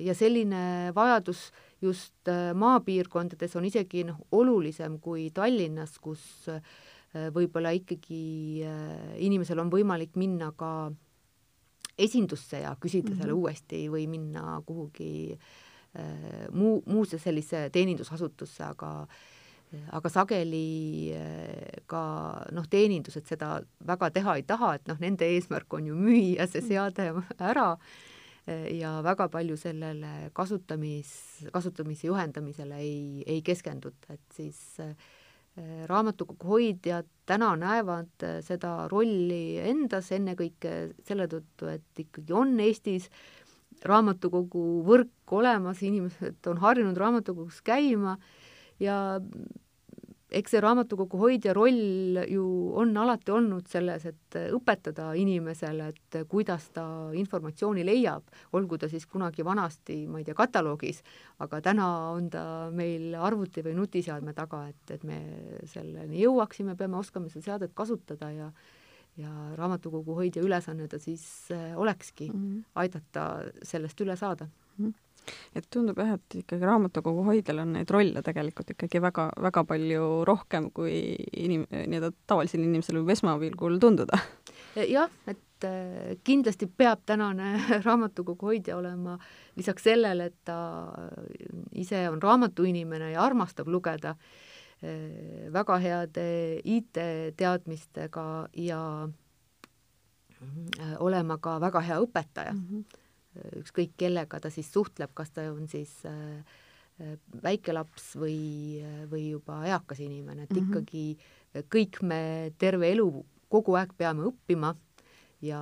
ja selline vajadus just maapiirkondades on isegi noh, olulisem kui Tallinnas, kus võib-olla ikkagi inimesel on võimalik minna ka esindusse ja küsida mm -hmm. selle uuesti või minna kuhugi muu, muusse sellise teenindusasutusse, aga äh, aga sageli eh, ka noh, teenindused seda väga teha ei taha, et noh, nende eesmärk on ju müüa see seade ära eh, ja väga palju sellele kasutamis, kasutamise juhendamisele ei, ei keskenduta, et siis eh, raamatukogu hoidjad täna näevad seda rolli endas ennekõike selle tõttu, et ikkagi on Eestis raamatukogu võrk olemas, inimesed on harjunud raamatukogus käima ja eks see raamatukogu hoidja roll ju on alati olnud selles, et õpetada inimesele, et kuidas ta informatsiooni leiab, olgu ta siis kunagi vanasti, ma ei tea, kataloogis, aga täna on ta meil arvuti või nutiseadme taga, et, et me selleni jõuaksime, peame oskama seda seadet kasutada ja ja raamatukogu hoidja ülesanne ta siis eh, olekski mm -hmm. aidata sellest üle saada mm. -hmm et tundub jah, et ikkagi raamatukogu hoidjal on neid rolle tegelikult ikkagi väga, väga palju rohkem, kui inim-, nii-öelda tavalisel inimesel võib esmapilgul tunduda. jah, et äh, kindlasti peab tänane raamatukogu hoidja olema lisaks sellele, et ta ise on raamatuinimene ja armastab lugeda, äh, väga heade IT-teadmistega ja äh, olema ka väga hea õpetaja mm. -hmm ükskõik kellega ta siis suhtleb, kas ta on siis äh, äh, väike laps või, või juba eakas inimene, et mm -hmm. ikkagi kõik me terve elu kogu aeg peame õppima ja,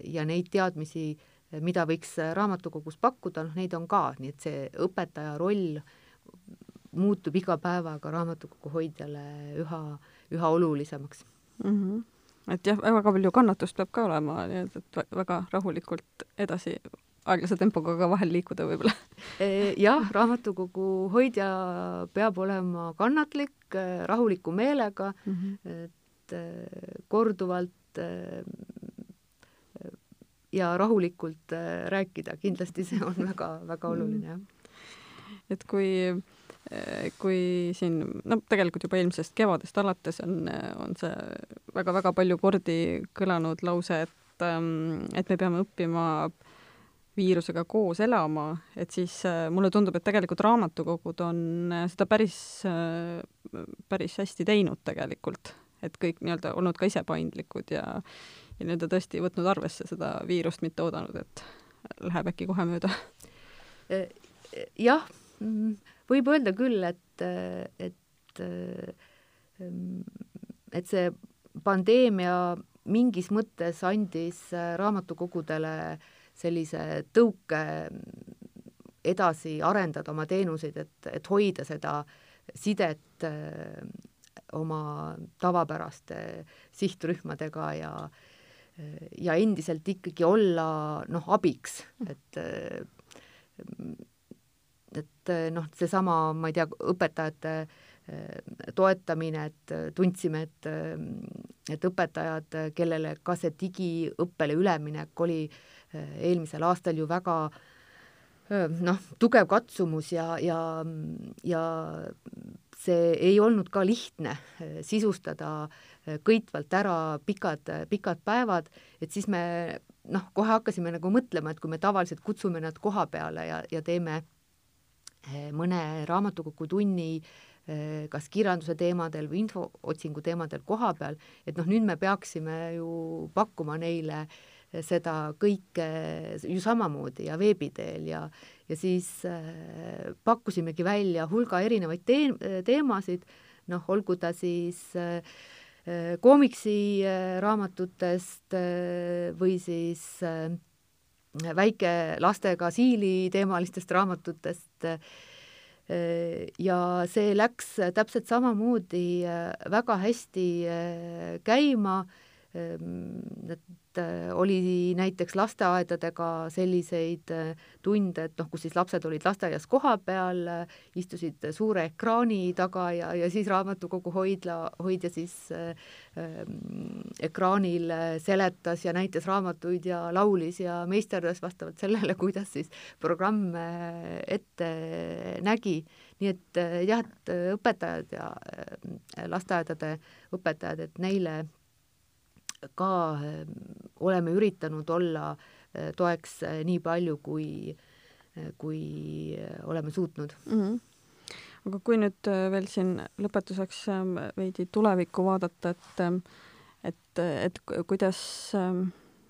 ja neid teadmisi, mida võiks raamatukogus pakkuda, noh neid on ka, nii et see õpetaja roll muutub iga päevaga raamatukogu hoidjale üha, üha olulisemaks mm. -hmm et jah, väga palju kannatust peab ka olema, nii et, et väga rahulikult edasi aeglase tempoga ka vahel liikuda võib-olla. E, jah, raamatukogu hoidja peab olema kannatlik, rahuliku meelega mm, -hmm. et e, korduvalt e, ja rahulikult rääkida, kindlasti see on väga-väga oluline, jah. et kui kui siin, no tegelikult juba eelmisest kevadest alates on, on see väga-väga palju kordi kõlanud lause, et, ähm, et me peame õppima viirusega koos elama, et siis äh, mulle tundub, et tegelikult raamatukogud on äh, seda päris, päris hästi teinud tegelikult, et kõik nii-öelda olnud ka ise paindlikud ja, ja nii-öelda tõesti võtnud arvesse seda viirust, mitte oodanud, et läheb äkki kohe mööda. jah mm võib öelda küll, et, et, et see pandeemia mingis mõttes andis raamatukogudele sellise tõuke edasi arendada oma teenuseid, et, et hoida seda sidet oma tavapäraste sihtrühmadega ja ja endiselt ikkagi olla noh, abiks, et et eh, noh, seesama, ma ei tea, õpetajate eh, toetamine, et eh, tundsime, et, et õpetajad, kellele ka see digiõppele üleminek oli eelmisel aastal ju väga noh, tugev katsumus ja, ja, ja see ei olnud ka lihtne sisustada kõitvalt ära pikad, pikad päevad, et siis me noh, kohe hakkasime nagu mõtlema, et kui me tavaliselt kutsume nad koha peale ja, ja teeme Eh, mõne raamatukogu tunni eh, kas kirjanduse teemadel või infootsingu teemadel koha peal, et noh, nüüd me peaksime ju pakkuma neile eh, seda kõike ju samamoodi ja veebi teel ja, ja siis pakkusimegi välja hulga erinevaid te teemasid, noh, olgu ta siis äh, koomiksiraamatutest või siis äh, väikelastega siiliteemalistest raamatutest ja see läks täpselt samamoodi väga hästi käima, et et äh, oli näiteks lasteaedadega selliseid äh, tunde, et noh, kus siis lapsed olid lasteaias kohapeal, äh, istusid suure ekraani taga ja, ja siis raamatukogu hoidla, hoidja siis äh, ekraanil seletas ja näitas raamatuid ja laulis ja meisterdas vastavalt sellele, kuidas siis programm ette nägi. nii et jah, et õpetajad ja lasteaedade õpetajad, et neile ka ehm, oleme üritanud olla eh, toeks eh, nii palju, kui, eh, kui oleme suutnud mm. -hmm aga kui nüüd veel siin lõpetuseks ehm, veidi tulevikku vaadata, et ehm, et, et kuidas,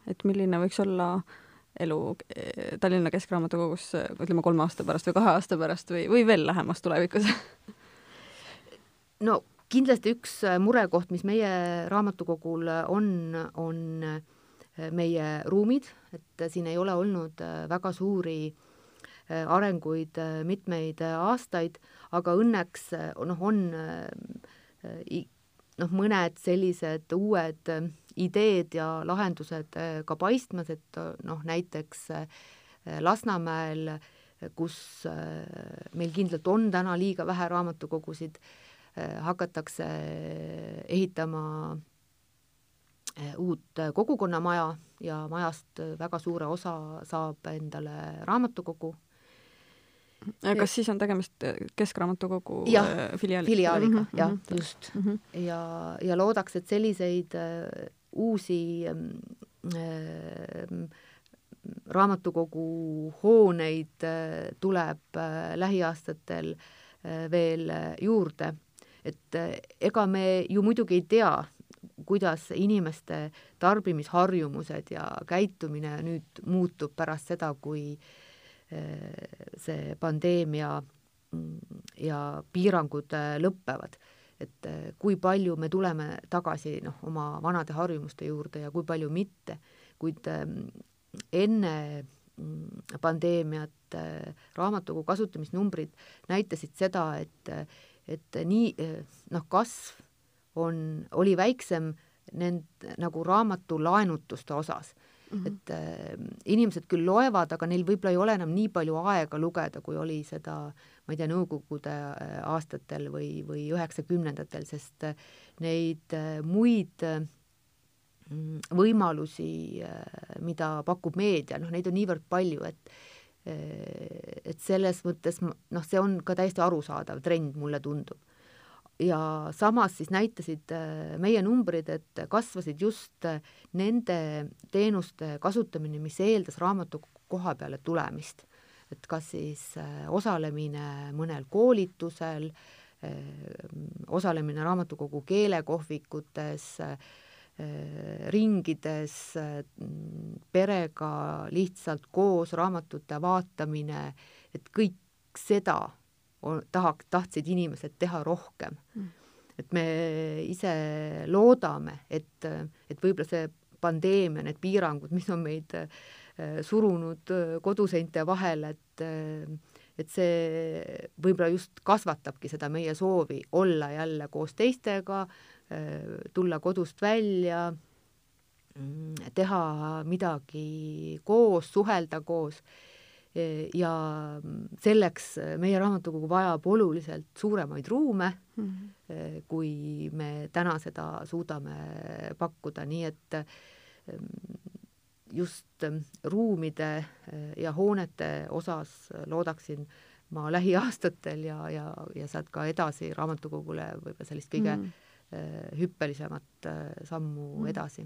et milline võiks olla elu Tallinna Keskraamatukogus ütleme kolme aasta pärast või kahe aasta pärast või, või veel lähemas tulevikus no kindlasti üks äh, murekoht, mis meie raamatukogul on, on äh, meie ruumid, et siin ei ole olnud äh, väga suuri arenguid mitmeid aastaid, aga õnneks noh, on noh, mõned sellised uued ideed ja lahendused ka paistmas, et noh, näiteks Lasnamäel, kus meil kindlalt on täna liiga vähe raamatukogusid, hakatakse ehitama uut kogukonnamaja ja majast väga suure osa saab endale raamatukogu kas siis on tegemist äh, Keskraamatukogu ja, äh, filiaali? filiaaliga mm, -hmm, jah, just mm. -hmm. ja, ja loodaks, et selliseid äh, uusi äh, raamatukogu hooneid äh, tuleb äh, lähiaastatel äh, veel juurde. Et ega me ju muidugi ei tea, kuidas inimeste tarbimisharjumused ja käitumine nüüd muutub pärast seda, kui äh, see pandeemia mm, ja piirangud äh, lõpevad, et kui palju me tuleme tagasi noh, oma vanade harjumuste juurde ja kui palju mitte, kuid enne mm, pandeemiat raamatukogu kasutamisnumbrid näitasid seda, et, et nii noh, kasv on, oli väiksem nend- nagu raamatu laenutuste osas Mm -hmm. et äh, inimesed küll loevad, aga neil võib-olla ei ole enam nii palju aega lugeda, kui oli seda, ma ei tea, Nõukogude aastatel või, või üheksakümnendatel, sest äh, neid äh, muid äh, võimalusi äh,, mida pakub meedia, noh, neid on niivõrd palju, et et selles mõttes noh, see on ka täiesti arusaadav trend, mulle tundub ja samas siis näitasid äh, meie numbrid, et kasvasid just äh, nende teenuste kasutamine, mis eeldas raamatu koha peale tulemist. et kas siis äh, osalemine mõnel koolitusel, osalemine raamatukogu keelekohvikutes, ringides, perega lihtsalt koos raamatute vaatamine, et kõik seda tahaks, tahtsid inimesed teha rohkem. Mm.. et me ise loodame, et, et võib-olla see pandeemia, need piirangud, mis on meid äh, surunud äh, koduseinte vahele, et äh, et see võib-olla just kasvatabki seda meie soovi olla jälle koos teistega, tulla kodust välja, mm, teha midagi koos, suhelda koos. Ja selleks meie raamatukogu vajab oluliselt suuremaid ruume mm, -hmm. kui me täna seda suudame pakkuda, nii et just ruumide ja hoonete osas loodaksin ma lähiaastatel ja, ja, ja sealt ka edasi raamatukogule võib-olla sellist kõige mm -hmm Äh, hüppelisemat äh, sammu mm. edasi.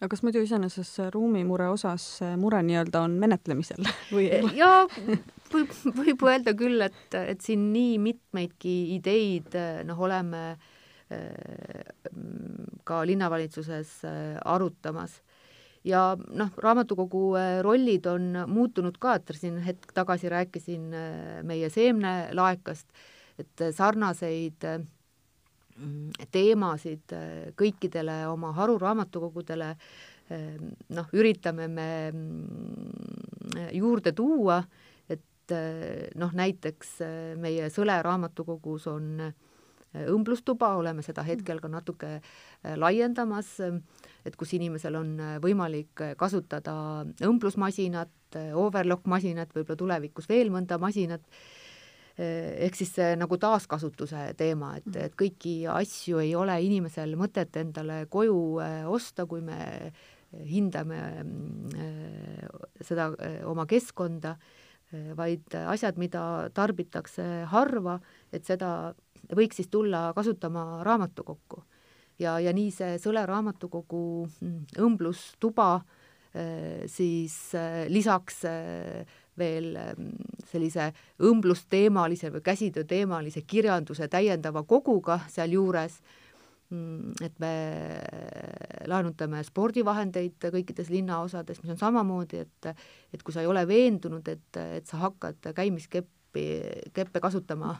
aga kas muidu iseenesest ruumimure osas mure nii-öelda on menetlemisel või? jaa, võib, võib öelda küll, et, et siin nii mitmeidki ideid noh, oleme ka linnavalitsuses arutamas ja noh, raamatukogu rollid on muutunud ka, et siin hetk tagasi rääkisin meie seemnelaekast, et sarnaseid Mm, teemasid äh, kõikidele oma haruraamatukogudele äh, noh, üritame me mm, juurde tuua, et äh, noh, näiteks meie Sõle raamatukogus on õmblustuba, oleme seda hetkel ka natuke laiendamas, et kus inimesel on võimalik kasutada õmblusmasinat, overlock masinat, võib-olla tulevikus veel mõnda masinat ehk siis see nagu taaskasutuse teema, et, et kõiki asju ei ole inimesel mõtet endale koju eh, osta, kui me hindame eh, seda oma keskkonda, vaid asjad, mida tarbitakse harva, et seda võiks siis tulla kasutama raamatukokku. ja, ja nii see Sõle raamatukogu mm, õmblustuba siis lisaks veel ähm, sellise õmblusteemalise või käsitööteemalise kirjanduse täiendava koguga sealjuures, mm, et me laenutame spordivahendeid kõikides linnaosades, mis on samamoodi, et et kui sa ei ole veendunud, et, et sa hakkad käimiskepp keppi, keppe kasutama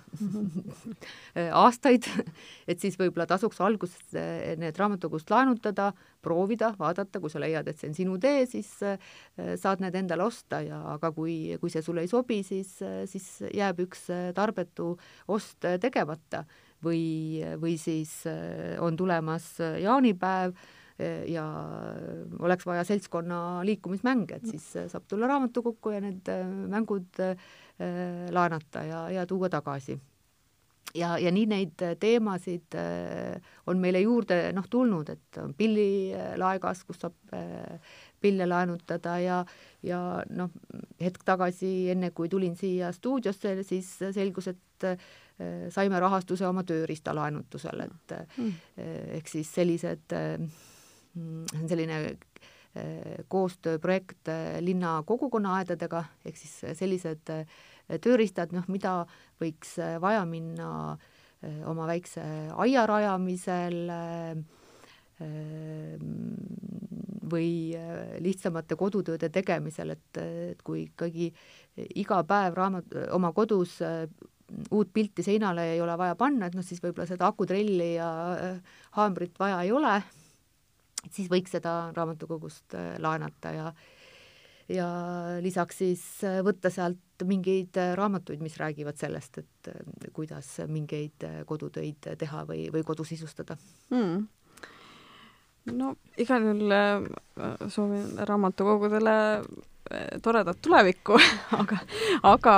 aastaid, et siis võib-olla tasuks alguses need raamatukogust laenutada, proovida, vaadata, kui sa leiad, et see on sinu tee, siis saad need endale osta ja aga kui, kui see sulle ei sobi, siis, siis jääb üks tarbetu ost tegemata. Või, või siis on tulemas jaanipäev ja oleks vaja seltskonna liikumismänge, et siis saab tulla raamatukokku ja need mängud laenata ja, ja tuua tagasi. ja, ja nii neid teemasid äh, on meile juurde noh, tulnud, et on pillilaegas, kus saab pille laenutada ja, ja noh, hetk tagasi, enne kui tulin siia stuudiosse, siis selgus, et saime rahastuse oma tööriistalaenutusel, et mm. ehk siis sellised Mm, see on selline äh, koostööprojekt äh, linna kogukonnaaedadega, ehk siis sellised äh, tööriistad, noh, mida võiks vaja minna oma väikse aia rajamisel või lihtsamate kodutööde tegemisel, et, et kui ikkagi iga päev raamat, oma kodus uut pilti seinale ei ole vaja panna, et noh, siis võib-olla seda akutrelli ja haamrit vaja ei ole et siis võiks seda raamatukogust äh, laenata ja ja lisaks siis äh, võtta sealt mingeid äh, raamatuid, mis räägivad sellest, et kuidas mingeid kodutöid teha või, või kodu sisustada. Hmm.. no igal juhul soovin raamatukogudele toredat tulevikku aga, aga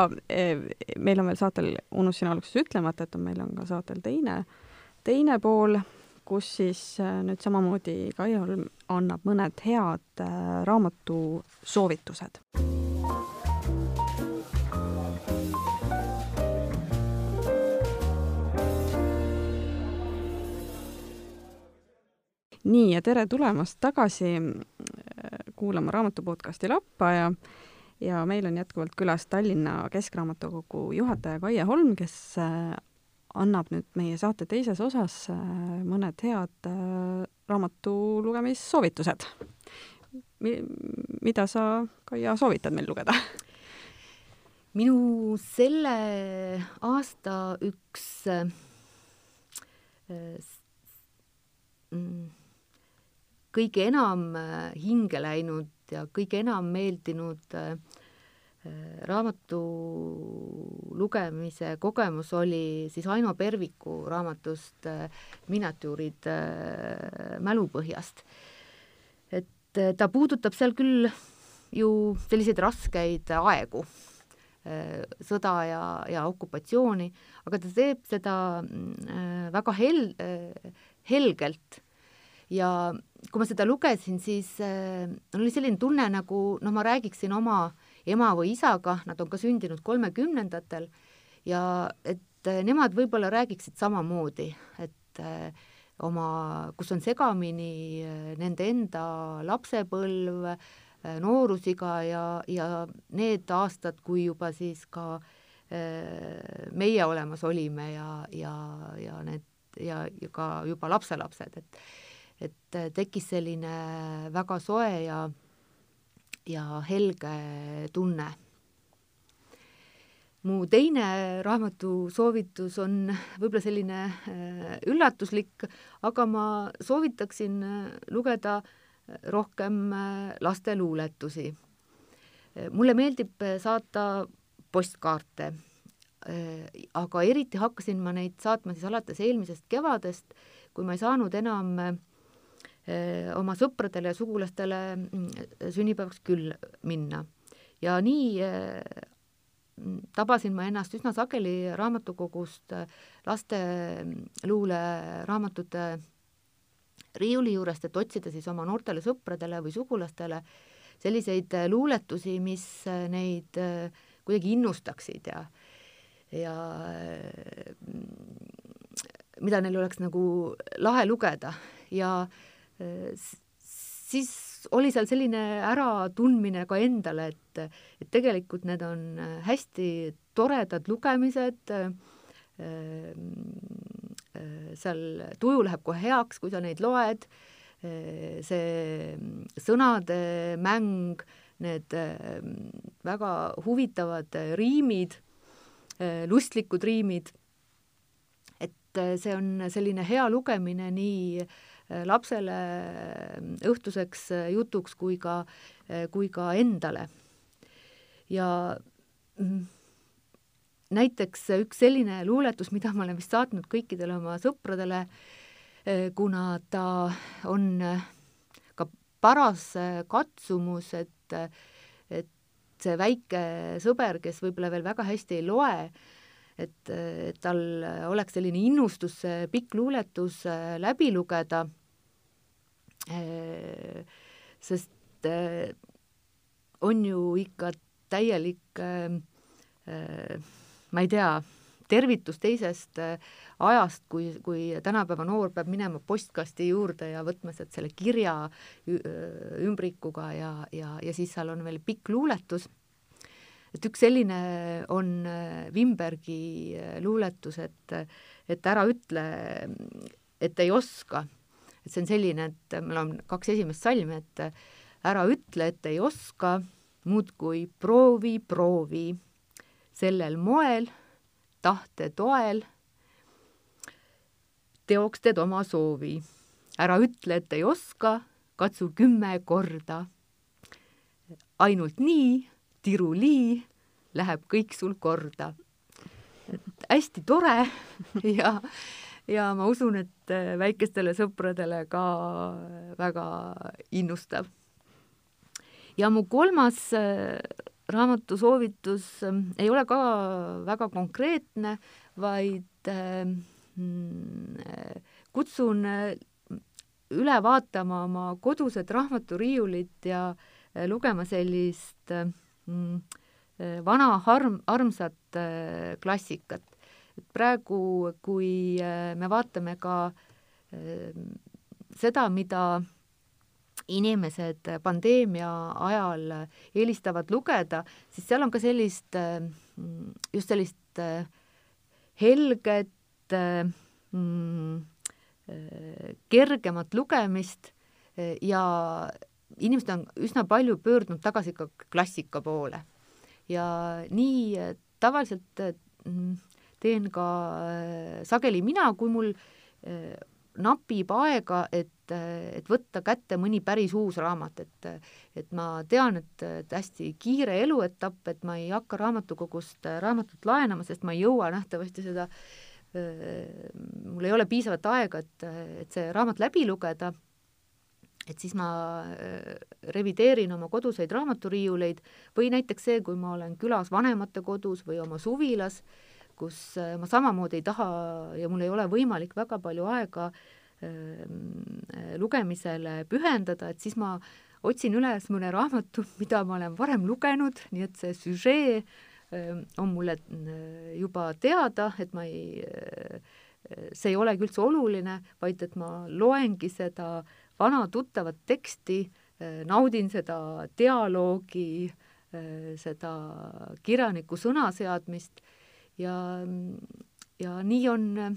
meil on veel saatel, unustasin alguses ütlemata, et on, meil on ka saatel teine, teine pool kus siis äh, nüüd samamoodi Kai Holm annab mõned head äh, raamatusoovitused. nii ja tere tulemast tagasi äh, kuulama raamatu podcasti Lappa ja ja meil on jätkuvalt külas Tallinna Keskraamatukogu juhataja Kaie Holm, kes annab nüüd meie saate teises osas äh, mõned head äh, raamatu lugemissoovitused. mida sa, Kaia, soovitad meil lugeda? minu selle aasta üks äh, mm, kõige enam hinge läinud ja kõige enam meeldinud äh, raamatu lugemise kogemus oli siis Aino Perviku raamatust äh, Miniatüürid äh, mälupõhjast. et äh, ta puudutab seal küll ju selliseid raskeid aegu, sõda ja, ja okupatsiooni, aga ta teeb seda väga hel-, helgelt ja kui ma seda lugesin, siis oli selline tunne, nagu noh, ma räägiksin oma äh, ema või isaga, nad on ka sündinud kolmekümnendatel ja et eh, nemad võib-olla räägiksid samamoodi, et eh, oma, kus on segamini eh, nende enda lapsepõlv, noorusiga ja, ja need aastad, kui juba siis ka meie olemas olime ja, ja, ja need ja, ja ka juba lapselapsed, et et tekkis selline väga soe ja ja helge tunne. mu teine raamatu soovitus on võib-olla selline äh, üllatuslik, aga ma soovitaksin äh, lugeda rohkem äh, laste luuletusi. mulle meeldib saata postkaarte, aga eriti hakkasin ma neid saatma siis alates eelmisest kevadest, kui ma ei saanud enam oma sõpradele ja sugulastele mm, sünnipäevaks küll minna. ja nii eh, tabasin ma ennast üsna sageli raamatukogust eh, laste mm, luuleraamatute riiuli juurest, et otsida siis oma noortele sõpradele või sugulastele selliseid luuletusi, mis neid kuidagi innustaksid ja, ja mm, mida neil oleks nagu lahe lugeda ja äh, siis oli seal selline äratundmine ka endale, et, et tegelikult need on hästi toredad lugemised, seal tuju läheb kohe heaks, kui sa neid loed, see sõnade mäng, need väga huvitavad riimid lustlikud riimid. et see on selline hea lugemine nii lapsele õhtuseks jutuks kui ka, kui ka endale. ja mm, näiteks üks selline luuletus, mida ma olen vist saatnud kõikidele oma sõpradele, kuna ta on ka paras katsumus, et, et see väike sõber, kes võib-olla veel väga hästi ei loe, et, et tal oleks selline innustus see pikk luuletus läbi lugeda, sest on ju ikka täielik äh, ma ei tea, tervitus teisest äh, ajast, kui, kui tänapäeva noor peab minema postkasti juurde ja võtma sealt selle kirja ümbrikuga ja, ja, ja siis seal on veel pikk luuletus. et üks selline on äh, Wimbergi äh, luuletus, et, et ära ütle, et ei oska. Et see on selline, et meil on kaks esimest salmi, et ära ütle, et ei oska, muudkui proovi, proovi sellel moel, tahte toel, teoks teed oma soovi. ära ütle, et ei oska, katsu kümme korda. ainult nii, tirulii, läheb kõik sul korda. et hästi tore ja, ja ma usun, et väikestele sõpradele ka väga innustav. ja mu kolmas raamatu soovitus ei ole ka väga konkreetne, vaid mm, kutsun äh, üle vaatama oma kodused raamaturiiulid ja äh, lugema sellist mm, äh, vana arm, armsat klassikat. Et praegu, kui me vaatame ka seda, mida inimesed pandeemia ajal eelistavad lugeda, siis seal on ka sellist, just sellist helget, kergemat lugemist ja inimesed on üsna palju pöördunud tagasi ka klassika poole. ja nii tavaliselt teen ka sageli mina, kui mul napib aega, et, et võtta kätte mõni päris uus raamat, et et ma tean, et, et hästi kiire eluetapp, et ma ei hakka raamatukogust raamatut laenama, sest ma ei jõua nähtavasti seda, mul ei ole piisavat aega, et, et see raamat läbi lugeda, et siis ma revideerin oma koduseid raamaturiiuleid või näiteks see, kui ma olen külas vanemate kodus või oma suvilas, kus äh, ma samamoodi ei taha ja mul ei ole võimalik väga palju aega ähm, äh, lugemisele pühendada, et siis ma otsin üles mõne raamatu, mida ma olen varem lugenud, nii et see süžee ähm, on mulle äh, juba teada, et ma ei, see ei olegi üldse oluline, vaid et ma loengi seda vana tuttavat teksti, naudin seda dialoogi, seda kirjaniku sõnaseadmist ja, ja nii on äh,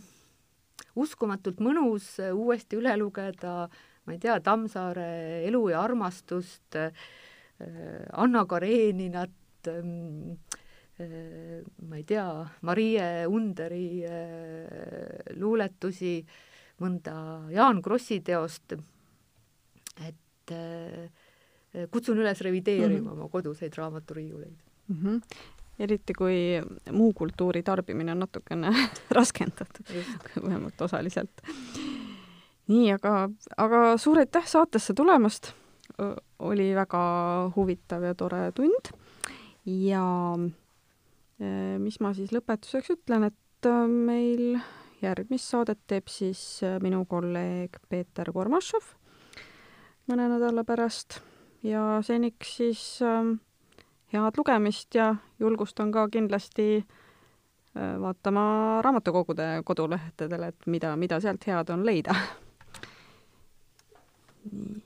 uskumatult mõnus äh, uuesti üle lugeda, ma ei tea, Tammsaare Elu ja armastust, äh, Anna Kareninat, ähm, ma ei tea, Marie Underi luuletusi, mõnda Jaan Krossi teost, et kutsun üles revideerima mm -hmm. oma koduseid raamaturiiuleid mm. -hmm eriti kui muu kultuuri tarbimine on natukene raskendatud, vähemalt osaliselt. nii, aga, aga suur aitäh saatesse tulemast. oli väga huvitav ja tore tund. ja e, mis ma siis lõpetuseks ütlen, et e, meil järgmist saadet teeb siis e, minu kolleeg Peeter Kormašov mõne nädala pärast ja seniks siis äh, head lugemist ja julgustan ka kindlasti äh, vaatama raamatukogude kodulehtedele, et mida, mida sealt head on leida. nii.